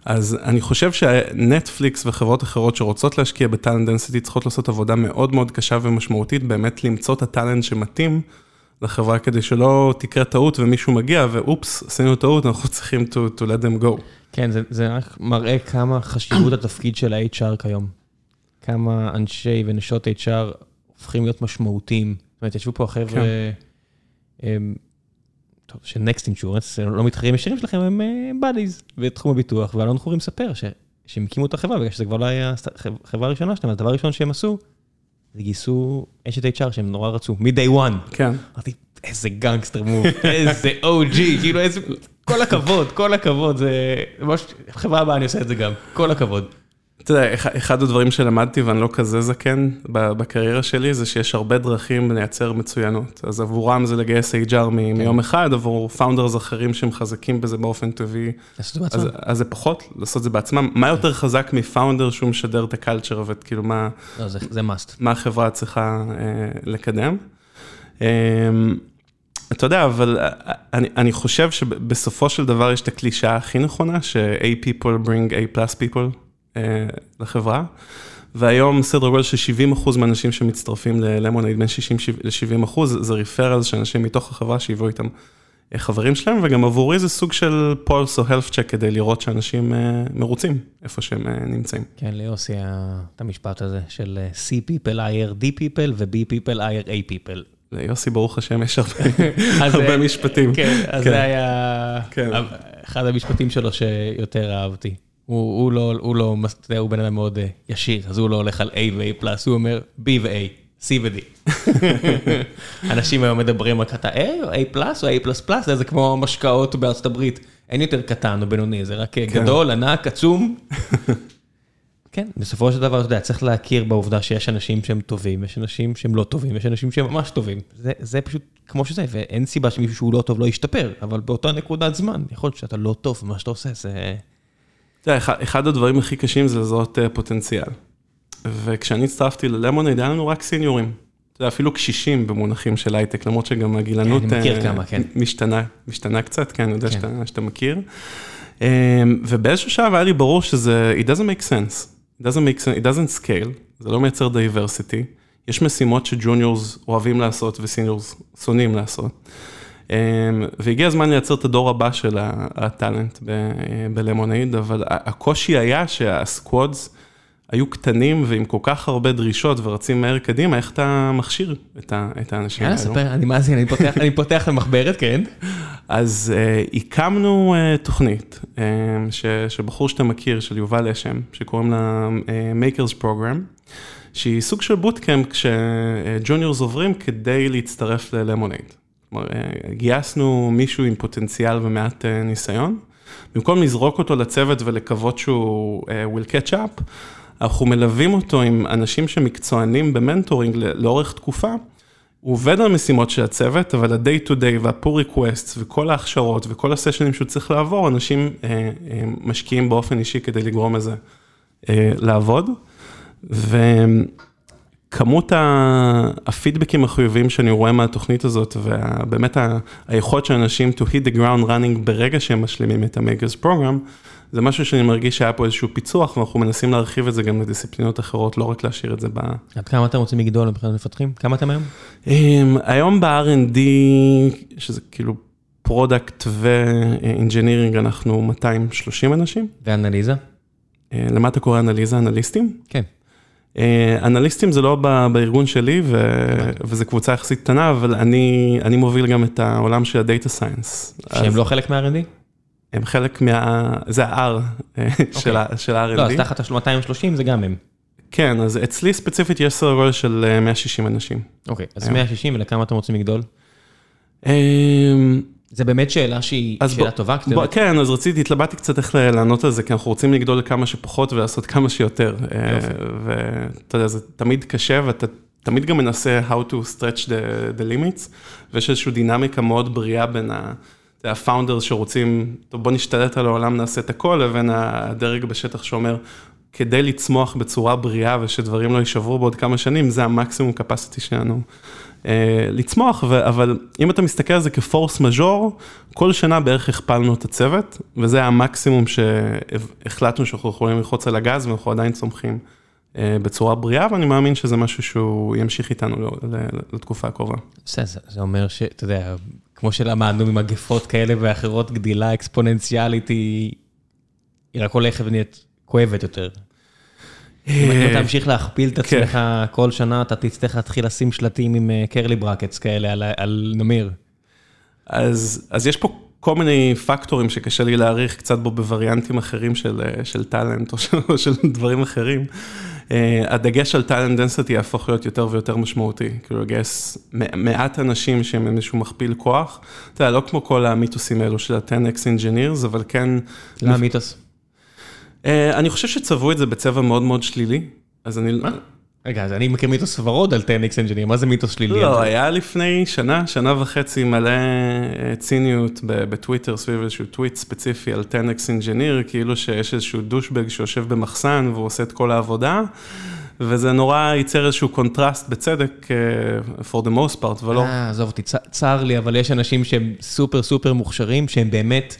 אז אני חושב שנטפליקס וחברות אחרות שרוצות להשקיע ב talent density צריכות לעשות עבודה מאוד מאוד קשה ומשמעותית, באמת למצוא את ה talent שמתאים לחברה כדי שלא תקרה טעות ומישהו מגיע ואופס, עשינו טעות, אנחנו צריכים to, to let them go. כן, זה, זה רק מראה כמה חשיבות התפקיד של ה-HR כיום. כמה אנשי ונשות HR הופכים להיות משמעותיים. זאת אומרת, ישבו פה החבר'ה... כן. טוב, ש Next Insurance, לא מתחרים ישירים שלכם, הם buddies בתחום הביטוח, ואלון חורי מספר שהם הקימו את החברה, בגלל שזה כבר לא היה חברה ראשונה שלהם, הדבר הראשון שהם עשו, זה גייסו אשת HR שהם נורא רצו, מ-day one. כן. אמרתי, איזה gangster move, איזה OG, כאילו איזה, כל הכבוד, כל הכבוד, זה חברה הבאה אני עושה את זה גם, כל הכבוד. אתה יודע, אחד הדברים שלמדתי ואני לא כזה זקן בקריירה שלי, זה שיש הרבה דרכים לייצר מצוינות. אז עבורם זה לגייס HR כן. מיום אחד, עבור founders אחרים שהם חזקים בזה באופן טבעי. לעשות את זה בעצמם. אז זה פחות, לעשות את זה בעצמם. מה יותר חזק מפאונדר שהוא משדר את הקלצ'ר, וכאילו מה... לא, זה must. מה החברה צריכה אה, לקדם. אמ, אתה יודע, אבל אני, אני חושב שבסופו של דבר יש את הקלישה הכי נכונה, ש-A people bring A plus people. אה, לחברה. והיום סדר גודל של 70 אחוז מהאנשים שמצטרפים ללמונייד, בין 60 ל-70 אחוז, זה ריפרלס של אנשים מתוך החברה שהביאו איתם אה, חברים שלהם, וגם עבורי זה סוג של פולס או health check כדי לראות שאנשים אה, מרוצים איפה שהם נמצאים. כן, ליוסי את המשפט הזה של C people hire D people ו-B people hire A people. ליוסי, ברוך השם, יש הרבה [LAUGHS] משפטים. כן, אז כן. זה היה כן. אחד המשפטים שלו שיותר אהבתי. הוא הוא, לא, הוא לא, אתה יודע, הוא בן אדם מאוד uh, ישיר, אז הוא לא הולך על A ו-A פלאס, הוא אומר B ו-A, C ו-D. [LAUGHS] אנשים היום מדברים רק אתה A או A פלאס או A פלאס פלאס, זה כמו משקאות בארצות הברית, אין יותר קטן או בינוני, זה רק אה, כן. גדול, ענק, עצום. [LAUGHS] כן, בסופו של דבר, אתה יודע, צריך להכיר בעובדה שיש אנשים שהם טובים, יש אנשים שהם לא טובים, יש אנשים שהם ממש טובים. זה, זה פשוט כמו שזה, ואין סיבה שמישהו שהוא לא טוב לא ישתפר, אבל באותה נקודת זמן, יכול להיות שאתה לא טוב במה שאתה עושה, זה... אתה יודע, אחד הדברים הכי קשים זה לזהות אה, פוטנציאל. וכשאני הצטרפתי ללמונייד, היה לנו רק סיניורים. אתה יודע, אפילו קשישים במונחים של הייטק, למרות שגם הגילנות כן, כמה, כן. משתנה, משתנה קצת, כן, אני יודע כן. שאתה, שאתה מכיר. אמ, ובאיזשהו שלב היה לי ברור שזה, it doesn't make sense. It doesn't make sense, it doesn't scale, זה לא מייצר diversity. יש משימות שג'וניורס אוהבים לעשות וסיניורס שונאים לעשות. אמ, והגיע הזמן לייצר את הדור הבא של הטאלנט ב Lemonade, אבל הקושי היה שה squads היו קטנים ועם כל כך הרבה דרישות ורצים מהר קדימה, איך אתה מכשיר את האנשים האלו? יאללה, ספר, אני מאזין, אני פותח את המחברת, כן. אז uh, הקמנו uh, תוכנית uh, ש, שבחור שאתה מכיר, של יובל אשם, שקוראים לה uh, Makers Program, שהיא סוג של bootcamp ש juniors עוברים כדי להצטרף ל Lemonade. כלומר, אה, גייסנו מישהו עם פוטנציאל ומעט אה, ניסיון, במקום לזרוק אותו לצוות ולקוות שהוא אה, will catch up, אנחנו מלווים אותו עם אנשים שמקצוענים במנטורינג לאורך תקופה. הוא עובד על המשימות של הצוות, אבל ה-day to day וה-pull requests וכל ההכשרות וכל הסשנים שהוא צריך לעבור, אנשים אה, אה, משקיעים באופן אישי כדי לגרום לזה אה, לעבוד. ו... כמות הפידבקים החיוביים שאני רואה מהתוכנית הזאת, ובאמת היכולת של אנשים to hit the ground running ברגע שהם משלימים את ה-Makers program, זה משהו שאני מרגיש שהיה פה איזשהו פיצוח, ואנחנו מנסים להרחיב את זה גם לדיסציפלינות אחרות, לא רק להשאיר את זה ב... עד כמה אתם רוצים לגדול מבחינת מפתחים? כמה אתם היום? אמ, היום ב-R&D, שזה כאילו product ו engineering, אנחנו 230 אנשים. ואנליזה? אה, למה אתה קורא אנליזה? אנליסטים? כן. אה, אנליסטים זה לא בארגון שלי, וזו קבוצה יחסית קטנה, אבל אני אני מוביל גם את העולם של הדאטה סיינס. שהם לא חלק מה-R&D? הם חלק מה... זה ה-R אה, אוקיי. של ה-R&D. לא, אז תחת ה-230 זה גם הם. כן, אז אצלי ספציפית יש סדר גודל של 160 אה, אנשים. אוקיי, אז 160 ולכמה אתם רוצים לגדול? זה באמת שאלה שהיא שאלה טובה. כן, אז רציתי, התלבטתי קצת איך לענות על זה, כי אנחנו רוצים לגדול כמה שפחות ולעשות כמה שיותר. אה, ואתה יודע, זה תמיד קשה, ואתה תמיד גם מנסה how to stretch the, the limits, ויש איזושהי דינמיקה מאוד בריאה בין ה-founders שרוצים, טוב, בוא נשתלט על העולם, נעשה את הכל, לבין הדרג בשטח שאומר, כדי לצמוח בצורה בריאה ושדברים לא יישברו בעוד כמה שנים, זה המקסימום capacity שלנו לצמוח, אבל אם אתה מסתכל על זה כפורס מז'ור, כל שנה בערך הכפלנו את הצוות, וזה המקסימום שהחלטנו שאנחנו יכולים ללחוץ על הגז ואנחנו עדיין צומחים. בצורה בריאה, ואני מאמין שזה משהו שהוא ימשיך איתנו לתקופה הקרובה. זה, זה אומר שאתה יודע, כמו שלמדנו ממגפות כאלה ואחרות, גדילה אקספוננציאלית היא רק הולכת ונהיית כואבת יותר. אם אתה תמשיך להכפיל את כן. עצמך כל שנה, אתה תצטרך להתחיל לשים שלטים עם קרלי ברקטס כאלה על נמיר. אז יש פה כל מיני פקטורים שקשה לי להעריך קצת בו בווריאנטים אחרים של talent או של דברים אחרים. אה, הדגש על talent density יהפוך להיות יותר ויותר משמעותי, כאילו לגייס מעט אנשים שהם איזשהו מכפיל כוח, אתה יודע, לא כמו כל המיתוסים האלו של ה-10x engineers, אבל כן... למה מיתוס? אה, אני חושב שצבעו את זה בצבע מאוד מאוד שלילי, אז אני... מה? רגע, אז אני מכיר מיתוס ורוד על 10x engineer, מה זה מיתוס שלילי? לא, היה לפני שנה, שנה וחצי מלא אה, ציניות בטוויטר סביב איזשהו טוויט ספציפי על 10x engineer, כאילו שיש איזשהו douchebag שיושב במחסן והוא עושה את כל העבודה. וזה נורא ייצר איזשהו קונטרסט בצדק, uh, for the most part, ולא... אה, עזוב אותי, צר לי, אבל יש אנשים שהם סופר סופר מוכשרים, שהם באמת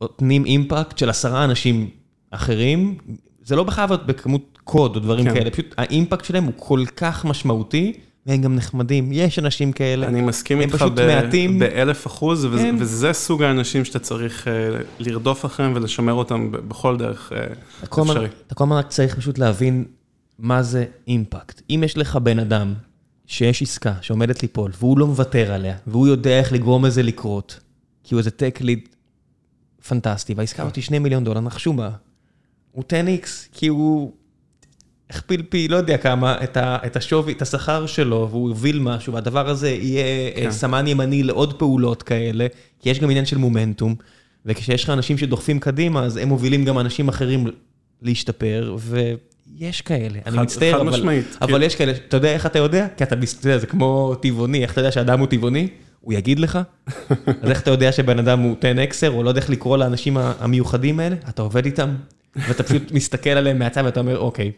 נותנים אימפקט של עשרה אנשים אחרים, זה לא בחייב להיות בכמות קוד או דברים כן. כאלה, פשוט האימפקט שלהם הוא כל כך משמעותי, והם גם נחמדים, יש אנשים כאלה. אני מסכים איתך באלף אחוז, כן. וזה סוג האנשים שאתה צריך uh, לרדוף אחריהם ולשמר אותם בכל דרך uh, אפשרי. אתה כל הזמן רק צריך פשוט להבין מה זה אימפקט. אם יש לך בן אדם שיש עסקה שעומדת ליפול, והוא לא מוותר עליה, והוא יודע איך לגרום לזה לקרות, כי הוא איזה טק ליד פנטסטי, והעסקה הזאת היא 2 מיליון דולר, נחשו מה. הוא 10x, כי הוא הכפיל פי, לא יודע כמה, את, את השווי, את השכר שלו, והוא הוביל משהו, והדבר הזה יהיה אה, כן. סמן ימני לעוד פעולות כאלה, כי יש גם עניין של מומנטום, וכשיש לך אנשים שדוחפים קדימה, אז הם מובילים גם אנשים אחרים להשתפר, ויש כאלה, אני מצטער, אבל, משמעית, אבל כן. יש כאלה, אתה יודע איך אתה יודע? כי אתה, יודע, זה כמו טבעוני, איך אתה יודע שאדם הוא טבעוני? הוא יגיד לך? [LAUGHS] אז איך אתה יודע שבן אדם הוא 10xer, או לא יודע איך לקרוא לאנשים המיוחדים האלה? אתה עובד איתם, ואתה פשוט מסתכל עליהם מהצד ואתה אומר, אוקיי,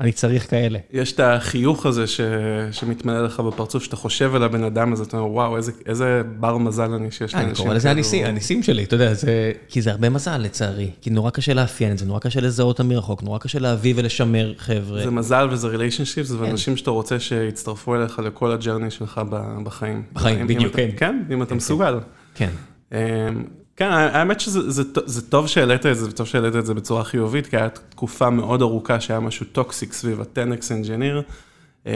אני צריך כאלה. יש את החיוך הזה ש... שמתמלא לך בפרצוף, שאתה חושב על הבן אדם הזה, אתה אומר, וואו, איזה, איזה בר מזל אני שיש לאנשים. אני קורא לזה הניסים, הניסים שלי, אתה יודע, זה... כי זה הרבה מזל לצערי, כי נורא קשה לאפיין את זה, נורא קשה לזהות אותם מרחוק, נורא קשה להביא ולשמר חבר'ה. זה מזל וזה relationship, זה כן. אנשים שאתה רוצה שיצטרפו אליך לכל ה journey שלך בחיים. בחיים, בדיוק, כן. כן, אם אתה כן, כן. מסוגל. כן. כן, האמת שזה טוב שהעלית את זה, וטוב שהעלית את זה בצורה חיובית, כי הייתה תקופה מאוד ארוכה שהיה משהו toxic סביב ה-10x engineer. אמ,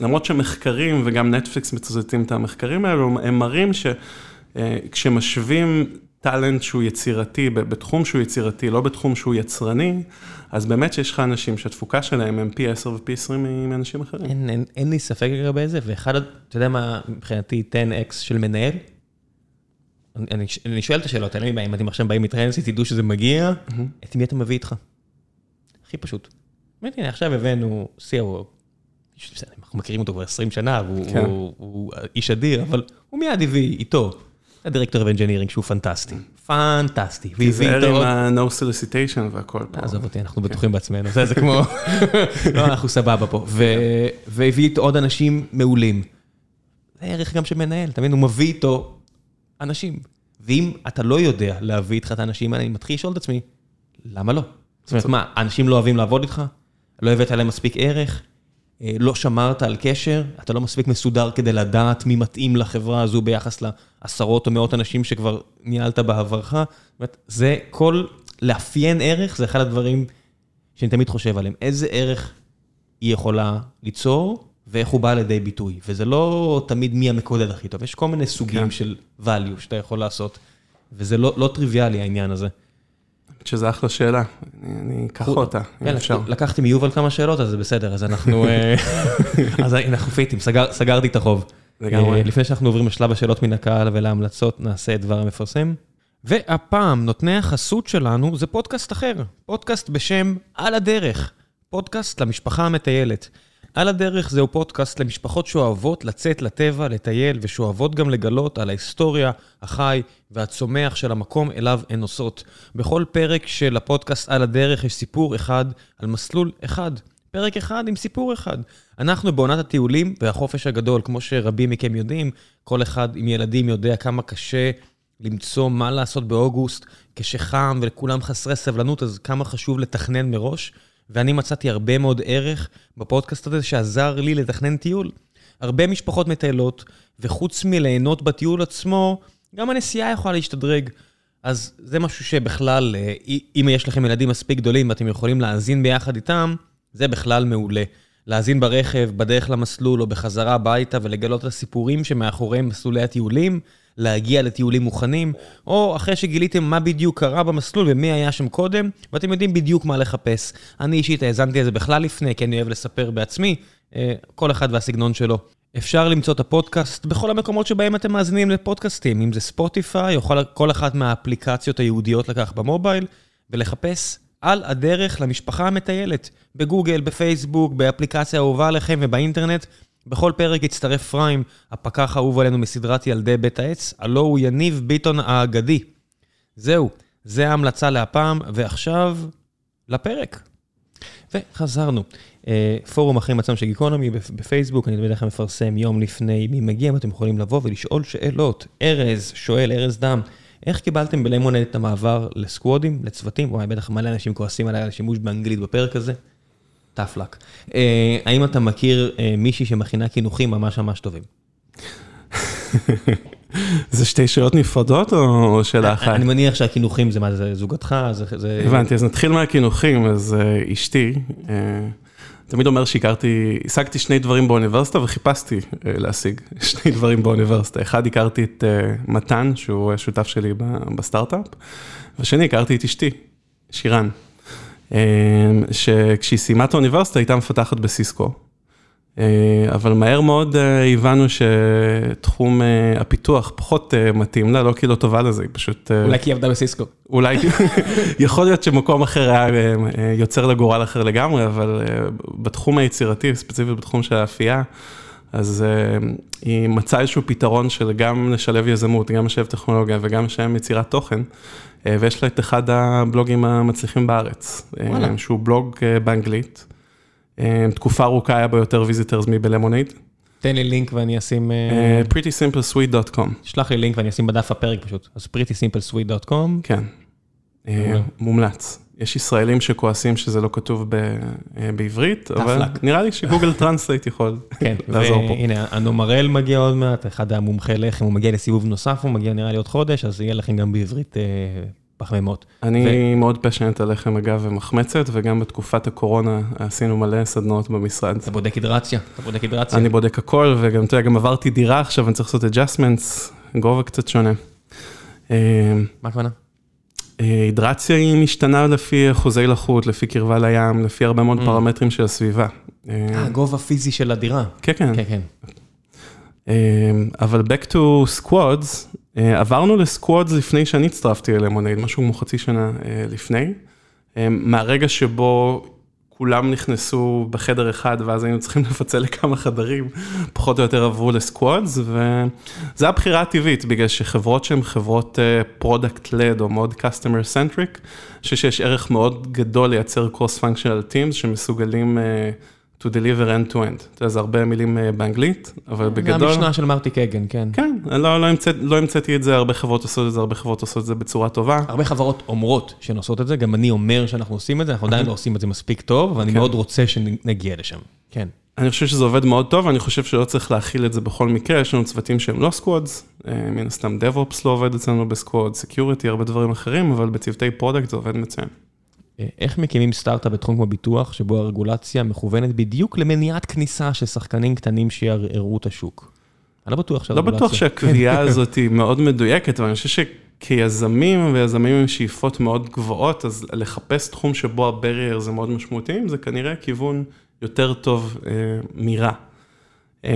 למרות שמחקרים, וגם נטפליקס מצטטים את המחקרים האלו, הם מראים שכשמשווים talent שהוא יצירתי, בתחום שהוא יצירתי, לא בתחום שהוא יצרני, אז באמת שיש לך אנשים שהתפוקה שלהם הם פי 10 ופי 20 מאנשים אחרים. אין, אין, אין לי ספק לגבי זה, ואחד, אתה יודע מה מבחינתי 10x של מנהל? אני אני שואל את השאלות האלה, אם אתם עכשיו באים מטרנסי, תדעו שזה מגיע, את מי אתה מביא איתך? הכי פשוט. באמת, הנה, עכשיו הבאנו COO, אנחנו מכירים אותו כבר 20 שנה, והוא כן. הוא, הוא איש אדיר, אבל הוא מיד הביא איתו, ה director of engineering שהוא פנטסטי, פנטסטי. תיזהר עם ה-no solicitation והכל פה. עזוב אותי, אנחנו בטוחים בעצמנו, זה כמו, [LAUGHS] לא, אנחנו סבבה פה. והביא איתו עוד אנשים מעולים. זה ערך גם של מנהל, אתה מבין? הוא מביא איתו אנשים. ואם אתה לא יודע להביא איתך את האנשים האלה, אני מתחיל לשאול את עצמי, למה לא? זאת אומרת, מה, אנשים לא אוהבים לעבוד איתך? לא הבאת להם מספיק ערך? אה, לא שמרת על קשר? אתה לא מספיק מסודר כדי לדעת מי מתאים לחברה הזו ביחס לעשרות או מאות אנשים שכבר ניהלת בעברך? זאת אומרת, זה כל, לאפיין ערך זה אחד הדברים שאני תמיד חושב עליהם. איזה ערך היא יכולה ליצור? ואיך הוא בא לידי ביטוי. וזה לא תמיד מי המקודד הכי טוב, יש כל מיני סוגים כן. של value שאתה יכול לעשות, וזה לא, לא טריוויאלי העניין הזה. שזה אחלה שאלה, אני, אני אקח אותה, אם כן, אפשר. לקחתי מיובל כמה שאלות, אז זה בסדר, אז אנחנו, אה, [LAUGHS] אז אנחנו פיטים, סגר, סגרתי את החוב. לגמרי. אה, לפני שאנחנו עוברים לשלב השאלות מן הקהל ולהמלצות, נעשה את דבר המפרסם. והפעם, נותני החסות שלנו זה פודקאסט אחר, פודקאסט בשם על הדרך, פודקאסט למשפחה המטיילת. על הדרך זהו פודקאסט למשפחות שאוהבות לצאת לטבע, לטייל, ושאוהבות גם לגלות על ההיסטוריה, החי והצומח של המקום אליו הן נוסעות. בכל פרק של הפודקאסט על הדרך יש סיפור אחד על מסלול אחד. פרק אחד עם סיפור אחד. אנחנו בעונת הטיולים והחופש הגדול, כמו שרבים מכם יודעים, כל אחד עם ילדים יודע כמה קשה למצוא מה לעשות באוגוסט, כשחם ולכולם חסרי סבלנות, אז כמה חשוב לתכנן מראש. ואני מצאתי הרבה מאוד ערך בפודקאסט הזה שעזר לי לתכנן טיול. הרבה משפחות מטיילות, וחוץ מליהנות בטיול עצמו, גם הנסיעה יכולה להשתדרג. אז זה משהו שבכלל, אה, אם יש לכם ילדים מספיק גדולים ואתם יכולים להאזין ביחד איתם, זה בכלל מעולה. להאזין ברכב, בדרך למסלול או בחזרה הביתה ולגלות את הסיפורים שמאחורי מסלולי הטיולים, להגיע לטיולים מוכנים, או אחרי שגיליתם מה בדיוק קרה במסלול ומי היה שם קודם, ואתם יודעים בדיוק מה לחפש. אני אישית האזנתי לזה בכלל לפני, כי אני אוהב לספר בעצמי, אה, כל אחד והסגנון שלו. אפשר למצוא את הפודקאסט בכל המקומות שבהם אתם מאזינים לפודקאסטים, אם זה ספוטיפיי או כל אחת מהאפליקציות היהודיות לכך במובייל, ולחפש על הדרך למשפחה המטיילת, בגוגל, בפייסבוק, באפליקציה האהובה עליכם ובאינטרנט. בכל פרק יצטרף פריים, הפקח האהוב עלינו מסדרת ילדי בית העץ, הלו הוא יניב ביטון האגדי. זהו, זה ההמלצה להפעם, ועכשיו לפרק. וחזרנו. אה, פורום אחים עצמם של גיקונומי בפייסבוק, אני תמיד לכם מפרסם יום לפני מי מגיע, ואתם יכולים לבוא ולשאול שאלות. ארז, שואל, ארז דם, איך קיבלתם בלמונד את המעבר לסקוודים, לצוותים? וואי, בטח מלא אנשים כועסים עליי על שימוש באנגלית בפרק הזה. Tough luck. אה, האם אתה מכיר אה, מישהי שמכינה קינוחים ממש ממש טובים? [LAUGHS] זה שתי שאלות נפרדות או שאלה אחת? אני מניח שהקינוחים זה מה זה זוגתך, זה... הבנתי, אז נתחיל מהקינוחים, אז אשתי, תמיד אומר שהכרתי, השגתי שני דברים באוניברסיטה וחיפשתי להשיג [LAUGHS] שני דברים באוניברסיטה. אחד, הכרתי את מתן, שהוא שותף שלי בסטארט-אפ, והשני, הכרתי את אשתי, שירן, שכשהיא סיימה את האוניברסיטה הייתה מפתחת בסיסקו. אה, אבל מהר מאוד אה, הבנו שתחום אה, הפיתוח פחות מתאים לה, לא כי לא טובה לזה, היא פשוט... אולי כי היא עבדה בסיסקו. אולי, [LAUGHS] [LAUGHS] יכול להיות שמקום אחר היה יוצר לה גורל אחר לגמרי, אבל בתחום היצירתי, ספציפית בתחום של האפייה, אז היא מצאה איזשהו פתרון של גם לשלב יזמות, גם לשלב טכנולוגיה וגם לשלב יצירת תוכן, ויש לה את אחד הבלוגים המצליחים בארץ, וואלה. שהוא בלוג באנגלית. אמ, תקופה ארוכה היה בו יותר visitors מב Lemonade. תן לי לינק ואני אשים... אה, prettysimplesweet.com. שלח לי לינק ואני אשים בדף הפרק פשוט, אז prettysimplesweet.com. כן, אה, מומלץ. יש ישראלים שכועסים שזה לא כתוב אה, בעברית, אבל נראה לי ש Google Translate יכול [LAUGHS] כן, לעזור פה. הנה, הנומרל מגיע עוד מעט, אחד המומחי לחם, הוא מגיע לסיבוב נוסף, הוא מגיע נראה לי עוד חודש, אז יהיה לכם גם בעברית פחמימות. אני ו... מאוד passionate על לחם אגב ומחמצת, וגם בתקופת הקורונה עשינו מלא סדנאות במשרד. אתה בודק הידרציה, אתה בודק הידרציה. אני בודק הכל, וגם, אתה יודע, גם עברתי דירה עכשיו, אני צריך לעשות adjustments, גובה קצת שונה. מה הכוונה? אה, הידרציה היא משתנה לפי אחוזי לחות, לפי קרבה לים, לפי הרבה מאוד mm. פרמטרים של הסביבה. אה, גובה פיזי של הדירה. כן, כן. כן, כן. אה, אבל back to squads, אה, עברנו לסקוואדס לפני שאני הצטרפתי ללמונייד, משהו כמו חצי שנה אה, לפני. אה, מהרגע שבו כולם נכנסו בחדר אחד ואז היינו צריכים [LAUGHS] לפצל לכמה חדרים, פחות או יותר עברו ל squads, וזו הבחירה הטבעית, בגלל שחברות שהן חברות product led או מאוד centric, אני חושב שיש ערך מאוד גדול לייצר cross functional teams שמסוגלים to deliver end to end. אתה יודע, זה הרבה מילים אה, באנגלית, אבל בגדול... זה המשנה של מרטי קגן, כן. כן, לא, לא, המצאת, לא המצאתי את זה, הרבה חברות עושות את זה, הרבה חברות עושות את זה בצורה טובה. הרבה חברות אומרות שהן עושות את זה, גם אני אומר שאנחנו עושים את זה, אנחנו עדיין לא עושים את זה מספיק טוב, ואני כן. מאוד רוצה שנגיע לשם. כן. אני חושב שזה עובד מאוד טוב, אני חושב שלא צריך להכיל את זה בכל מקרה, יש לנו צוותים שהם לא squads, אה, מן הסתם DevOps לא עובד אצלנו ב squad, Security, הרבה דברים אחרים, אבל בצוותי product זה עובד מצוין. איך מקימים סטארט-אפ בתחום כמו ביטוח, שבו הרגולציה מכוונת בדיוק למניעת כניסה של שחקנים קטנים שיערערו את השוק? אני לא בטוח שהרגולציה... לא בטוח שהקביעה הזאת היא מאוד מדויקת, אבל אני חושב שכיזמים ויזמים עם שאיפות מאוד גבוהות, אז לחפש תחום שבו ה barrier זה מאוד משמעותי, זה כנראה כיוון יותר טוב אה, מרע. אה,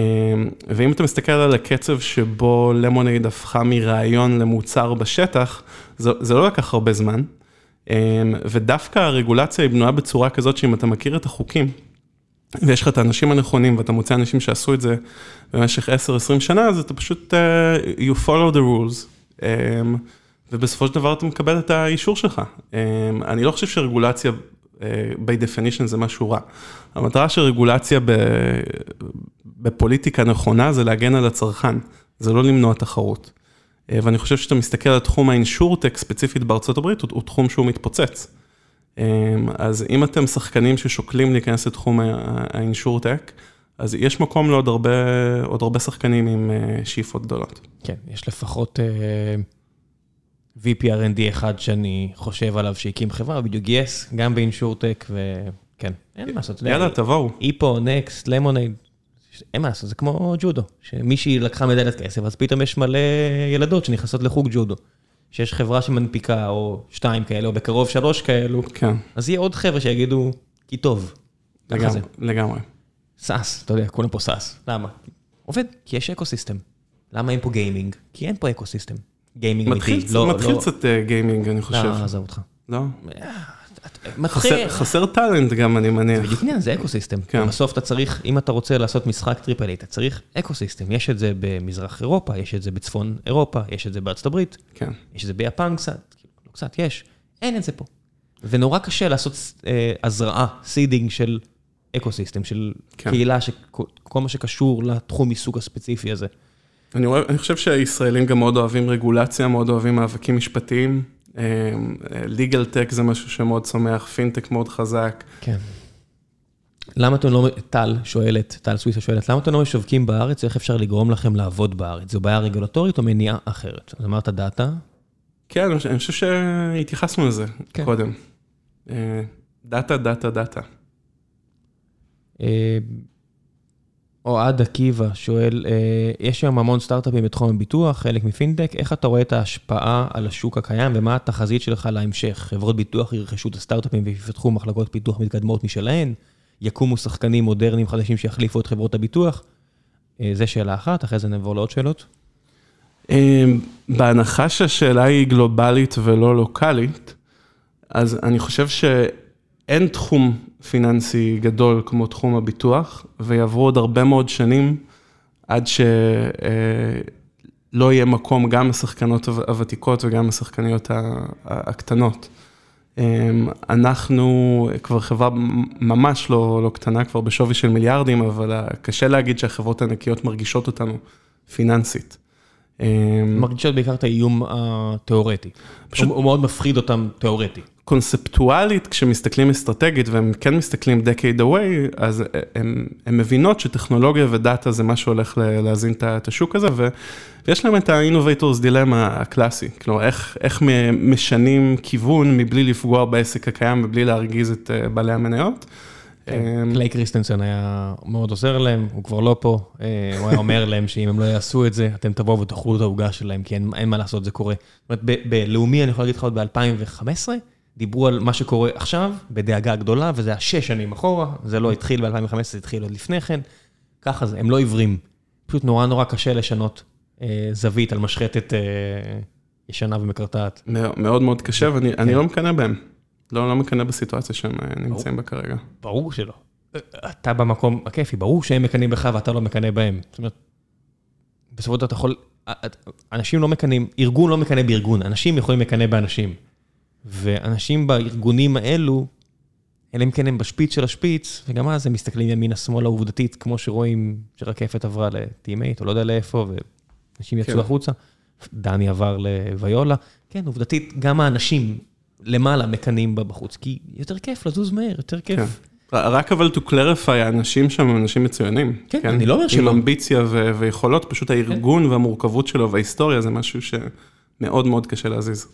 ואם אתה מסתכל על הקצב שבו למונייד הפכה מרעיון למוצר בשטח, זה, זה לא לקח הרבה זמן. אמ, ודווקא הרגולציה היא בנויה בצורה כזאת שאם אתה מכיר את החוקים, ויש לך את האנשים הנכונים ואתה מוצא אנשים שעשו את זה במשך 10-20 שנה, אז אתה פשוט, uh, you follow the rules. Um, ובסופו של דבר אתה מקבל את האישור שלך. Um, אני לא חושב שרגולציה by definition זה משהו רע. המטרה של רגולציה בפוליטיקה נכונה זה להגן על הצרכן, זה לא למנוע תחרות. ואני חושב שאתה מסתכל על תחום האינשורטק, ספציפית בארצות הברית, הוא, הוא תחום שהוא מתפוצץ. אז אם אתם שחקנים ששוקלים להיכנס לתחום האינשורטק, אז יש מקום לעוד הרבה, עוד הרבה שחקנים עם שאיפות גדולות. כן, יש לפחות VP R&D אחד שאני חושב עליו שהקים חברה, בדיוק גייס, גם ב insurtech, וכן, אין מה לעשות. יאללה, תבואו. איפו, Next, Lemonade, אין מה לעשות, זה כמו ג'ודו, שמישהי לקחה מדליית כסף, אז פתאום יש מלא ילדות שנכנסות לחוג ג'ודו. שיש חברה שמנפיקה, או שתיים כאלה, או בקרוב שלוש כאלו, כן. אז יהיה עוד חבר'ה שיגידו, כי טוב. לגמרי, לגמרי. SaaS, אתה יודע, כולם פה SaaS. למה? עובד, כי יש ecosystem. למה אין פה gaming? כי אין פה ecosystem. gaming אמיתי. לא, מתחיל לא- קצת gaming, אני חושב. לא, עזוב אותך. לא? חסר talent גם, אני מניח. בדיוק עניין, זה ecosystem. כן. בסוף אתה צריך, אם אתה רוצה לעשות משחק triple A, אתה צריך ecosystem. יש את זה במזרח אירופה, יש את זה בצפון אירופה, יש את זה בארצות הברית. כן. יש את זה ביפן קצת, לא קצת, יש. אין את זה פה. ונורא קשה לעשות הזרעה, seeding של ecosystem, של כן. קהילה, כל מה שקשור לתחום עיסוק הספציפי הזה. אני, רואה, אני חושב שהישראלים גם מאוד אוהבים רגולציה, מאוד אוהבים מאבקים משפטיים. ליגל טק זה משהו שמאוד צומח, פינטק מאוד חזק. כן. למה אתם לא, טל שואלת, טל סוויסה שואלת, למה אתם לא משווקים בארץ, איך אפשר לגרום לכם לעבוד בארץ? זו בעיה רגולטורית או מניעה אחרת? אז אמרת דאטה? כן, אני חושב שהתייחסנו לזה כן. קודם. data, data, data. אוהד עקיבא שואל, אה, יש היום המון סטארט-אפים בתחום הביטוח, חלק מפינטק, איך אתה רואה את ההשפעה על השוק הקיים ומה התחזית שלך להמשך? חברות ביטוח ירכשו את הסטארט-אפים ויפתחו מחלקות פיתוח מתקדמות משלהן, יקומו שחקנים מודרניים חדשים שיחליפו את חברות הביטוח? אה, זו שאלה אחת, אחרי זה נעבור לעוד שאלות. אה, בהנחה שהשאלה היא גלובלית ולא לוקאלית, אז אני חושב שאין תחום פיננסי גדול כמו תחום הביטוח, ויעברו עוד הרבה מאוד שנים עד שלא יהיה מקום גם לשחקנות הוותיקות וגם לשחקניות הקטנות. אנחנו כבר חברה ממש לא, לא קטנה, כבר בשווי של מיליארדים, אבל קשה להגיד שהחברות הענקיות מרגישות אותנו פיננסית. מרגישות בעיקר את האיום התיאורטי. פשוט... הוא מאוד מפחיד אותם תיאורטי. קונספטואלית, כשמסתכלים אסטרטגית והם כן מסתכלים decade away, אז הן מבינות שטכנולוגיה ודאטה זה מה שהולך להזין את השוק הזה, ויש להם את ה-innovators דילמה הקלאסי, כלומר איך, איך משנים כיוון מבלי לפגוע בעסק הקיים, מבלי להרגיז את אה, בעלי המניות. כן, קליי קריסטנסון היה מאוד עוזר להם, הוא כבר לא פה, אה, הוא היה אומר להם שאם הם לא יעשו את זה, אתם תבואו ותאכלו את העוגה שלהם, כי אין, אין מה לעשות, זה קורה. זאת אומרת, בלאומי, אני יכול להגיד לך עוד ב-2015, דיברו על מה שקורה עכשיו, בדאגה גדולה, וזה היה שש שנים אחורה, זה לא התחיל ב-2015, זה התחיל עוד לפני כן. ככה זה, הם לא עיוורים. פשוט נורא נורא קשה לשנות אה, זווית על משחטת אה, ישנה ומקרטעת. מאוד מאוד קשה, ואני כן. לא מקנא בהם. לא, לא מקנא בסיטואציה שהם אה, נמצאים בה כרגע. ברור שלא. אתה במקום הכיפי, ברור שהם מקנאים בך ואתה לא מקנא בהם. זאת אומרת, בסופו של דבר אתה יכול, אנשים לא מקנאים, ארגון לא מקנא בארגון, אנשים יכולים לקנא באנשים. ואנשים בארגונים האלו, אלא אם כן הם בשפיץ של השפיץ, וגם אז הם מסתכלים ימינה-שמאלה עובדתית, כמו שרואים שרקפת עברה לטימייט, או לא יודע לאיפה, ואנשים יצאו כן. החוצה. דני עבר לוויולה. כן, עובדתית, גם האנשים למעלה מקנאים בה בחוץ, כי יותר כיף לזוז מהר, יותר כיף. כן. רק אבל to clarify, האנשים שם הם אנשים מצוינים. כן, כן? אני לא אומר שלא. עם אמביציה ו- ויכולות, פשוט הארגון כן. והמורכבות שלו וההיסטוריה זה משהו שמאוד מאוד קשה להזיז.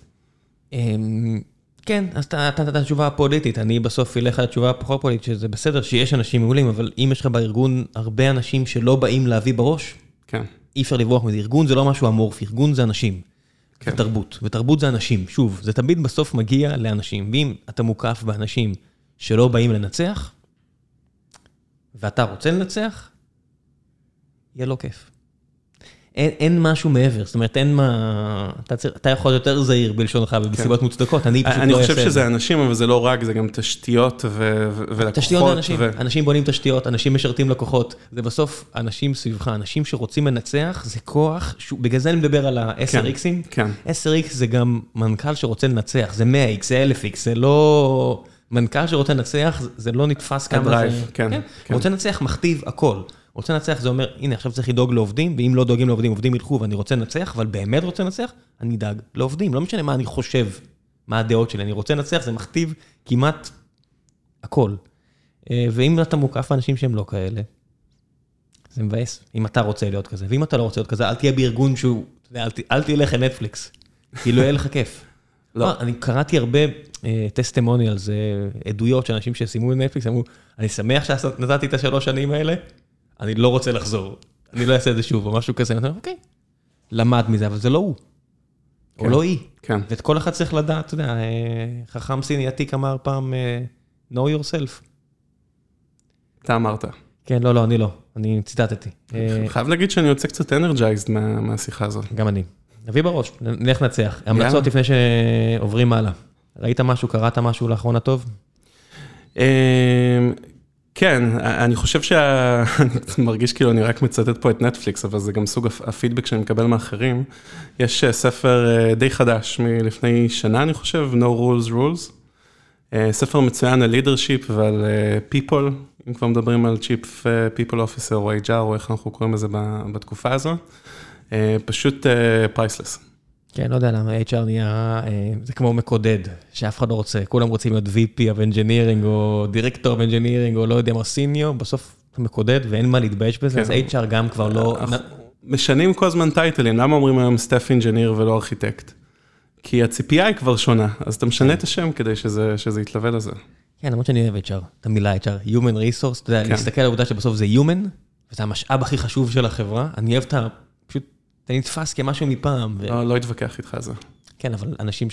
כן, אז אתה נתת את התשובה הפוליטית, אני בסוף אלך על התשובה הפחות פוליטית, שזה בסדר שיש אנשים מעולים, אבל אם יש לך בארגון הרבה אנשים שלא באים להביא בראש, כן. אי אפשר לברוח מזה. ארגון זה לא משהו אמורפי, ארגון זה אנשים. כן. ותרבות, ותרבות זה אנשים. שוב, זה תמיד בסוף מגיע לאנשים. ואם אתה מוקף באנשים שלא באים לנצח, ואתה רוצה לנצח, יהיה לא כיף. אין אין משהו מעבר, זאת אומרת, אין מה... אתה אתה יכול להיות יותר זהיר בלשונך ובסיבות כן. מוצדקות, אני פשוט לא אעשה את זה. אני חושב שזה אנשים, אבל זה לא רק, זה גם תשתיות ולקוחות. תשתיות ו... אנשים, בונים תשתיות, אנשים משרתים לקוחות. זה בסוף אנשים סביבך, אנשים שרוצים לנצח, זה כוח, ש... בגלל זה אני מדבר על ה-10Xים. כן. 10X זה גם מנכ"ל שרוצה לנצח, זה 100X, זה 1000X, זה לא... מנכ"ל שרוצה לנצח, זה לא נתפס כמה זה... ה drive, כן, כן. כן. רוצה לנצח מכתיב הכל. רוצה לנצח זה אומר, הנה עכשיו צריך לדאוג לעובדים, ואם לא דואגים לעובדים, עובדים ילכו ואני רוצה לנצח, אבל באמת רוצה לנצח, אני אדאג לעובדים. לא משנה מה אני חושב, מה הדעות שלי, אני רוצה לנצח, זה מכתיב כמעט הכל. אה, ואם אתה מוקף באנשים שהם לא כאלה, זה מבאס, אם אתה רוצה להיות כזה. ואם אתה לא רוצה להיות כזה, אל תהיה בארגון שהוא, אל ת- אל תלך לנטפליקס, כי לא יהיה לך כיף. [LAUGHS] לא. לא, אני קראתי הרבה טסטימוניאלס, עדויות של אנשים שסיימו בנטפליקס, אמרו, אני שמח שנתתי את השלוש שנים האלה, אני לא רוצה לחזור, אני לא אעשה את זה שוב, או משהו כזה, אני אומר, אוקיי, למד מזה, אבל זה לא הוא, או כן. לא היא. כן. ואת כל אחד צריך לדעת, אתה יודע, אה, חכם סיני עתיק אמר פעם, אה, know yourself. אתה אמרת. כן, לא, לא, אני לא, אני ציטטתי. אה, חייב להגיד שאני יוצא קצת אנרג'ייזד מהשיחה הזאת. גם אני. נביא בראש, נלך נצח. המלצות לפני שעוברים הלאה. ראית משהו, קראת משהו לאחרונה טוב? כן, אני חושב שה... אני [LAUGHS] מרגיש כאילו אני רק מצטט פה את נטפליקס, אבל זה גם סוג הפ- הפידבק שאני מקבל מאחרים. יש אה, ספר אה, די חדש מלפני שנה, אני חושב, No Rules Rules. אה, ספר מצוין על leadership ועל people, אם כבר מדברים על אה, People Officer או HR, או איך אנחנו קוראים לזה בתקופה הזו. פשוט priceless. כן, לא יודע למה, HR נהיה, אה, זה כמו מקודד, שאף אחד לא רוצה, כולם רוצים להיות VP of Engineering, או Director of Engineering, או לא יודע מה, senior, בסוף אתה מקודד ואין מה להתבייש בזה, כן. אז HR גם כבר לא... אנחנו משנים כל הזמן טייטלים, למה אומרים היום staff engineer ולא ארכיטקט? כי הציפייה היא כבר שונה, אז אתה משנה את השם כדי שזה, שזה יתלווה לזה. כן, למרות שאני אוהב HR, את המילה HR, Human Resource, אתה יודע, כן. להסתכל על העובדה שבסוף זה Human, וזה המשאב הכי חשוב של החברה, אני אוהב את אתה נתפס כמשהו מפעם. ו- לא, לא אתווכח איתך על זה. כן, אבל אנשים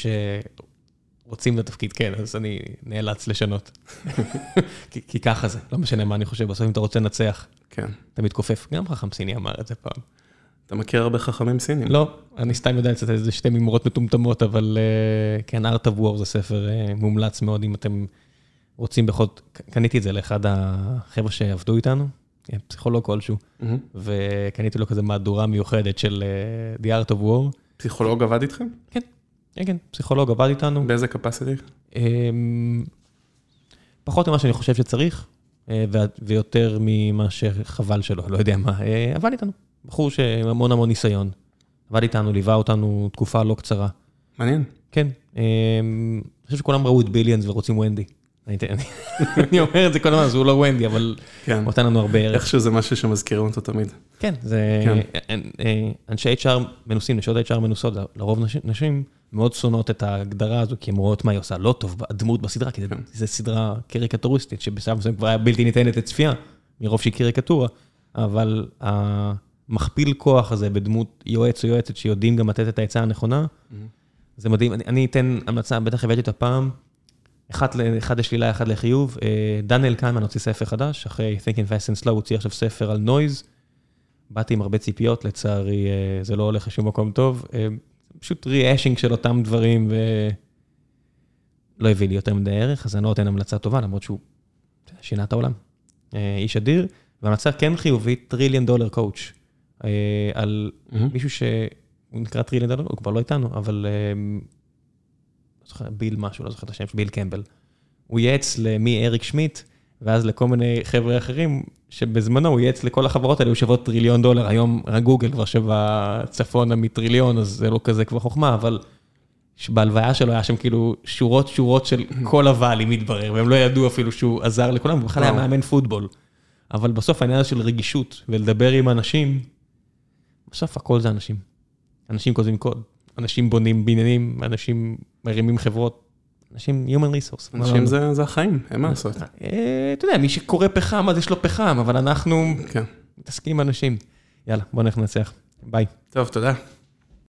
שרוצים לתפקיד, כן, אז אני נאלץ לשנות. [LAUGHS] כי, כי ככה זה, לא משנה מה אני חושב, בסוף אם אתה רוצה לנצח, כן. אתה מתכופף. גם חכם סיני אמר את זה פעם. אתה מכיר הרבה חכמים סינים? לא, אני סתם יודע לצטט איזה שתי מימורות מטומטמות, אבל אה, כן, Art of War זה ספר אה, מומלץ מאוד, אם אתם רוצים בכל... קניתי את זה לאחד החבר'ה שעבדו איתנו, פסיכולוג כלשהו. וקניתי לו כזה מהדורה מיוחדת של אה, The Art of War. פסיכולוג עבד איתכם? כן, כן, כן, פסיכולוג עבד איתנו. באיזה capacity? אמ, פחות ממה שאני חושב שצריך, אה, ויותר ממה שחבל שלא, לא יודע מה, אה, עבד איתנו. בחור עם המון המון ניסיון. עבד איתנו, ליווה אותנו תקופה לא קצרה. מעניין. כן, אמ, אני חושב שכולם ראו את ביליאנס ורוצים ונדי. אני אומר את זה כל הזמן, אז הוא לא ונדי, אבל כן. הוא נתן לנו הרבה ערך. איכשהו זה משהו שמזכירים אותו תמיד. כן, זה... כן. אה, אנשי HR מנוסים, נשות HR מנוסות, לרוב נשים- מאוד שונאות את ההגדרה הזו, כי הן רואות מה היא עושה לא טוב, הדמות בסדרה, כי כן. זו סדרה קריקטוריסטית, שבשלב מסוים כבר היה בלתי ניתנת לצפייה, מרוב שהיא קריקטורה, אבל המכפיל כוח הזה בדמות יועץ או יועצת שיודעים גם לתת את העצה הנכונה, זה מדהים. אני, אני אתן המלצה, בטח הבאתי אותה פעם, אחד, אחד לשלילה, אחד לחיוב. אה, דניאל כהנמן הוציא ספר חדש, אחרי Thinking Fast and Slow, הוציא עכשיו ספר על Noise. באתי עם הרבה ציפיות, לצערי אה, זה לא הולך לשום מקום טוב. אה, פשוט rehashing של אותם דברים, ולא הביא לי יותר מדי ערך, אז אני לא נותן המלצה טובה, למרות שהוא שינה את העולם. איש אדיר, והמלצה כן חיובית, Trillion Dollar Coach. על מהמם. מישהו שהוא נקרא טריליאן דולר, הוא כבר לא איתנו, אבל זוכר, ביל משהו, לא זוכר את השם, ביל קמבל. הוא ייעץ מאריק שמיט, ואז לכל מיני חבר'ה אחרים, שבזמנו הוא ייעץ לכל החברות האלה, הוא שוות טריליון דולר, היום גוגל כבר שווה צפונה מטריליון, אז זה לא כזה כבר חוכמה, אבל בהלוויה שלו היה שם כאילו שורות שורות של כל הוואלי מתברר, והם לא ידעו אפילו שהוא עזר לכולם, הוא בכלל היה. מאמן פוטבול. אבל בסוף העניין הזה של רגישות ולדבר עם אנשים, בסוף הכל זה אנשים. אנשים כותבים קוד, אנשים בונים בניינים, אנשים מרימים חברות, אנשים human resource. אנשים זה זה החיים, אין מה לעשות. אה, אתה יודע, מי שקורא פחם אז יש לו פחם, אבל אנחנו כן. מתעסקים עם אנשים. יאללה, בוא נלך לנצח. ביי. טוב, תודה.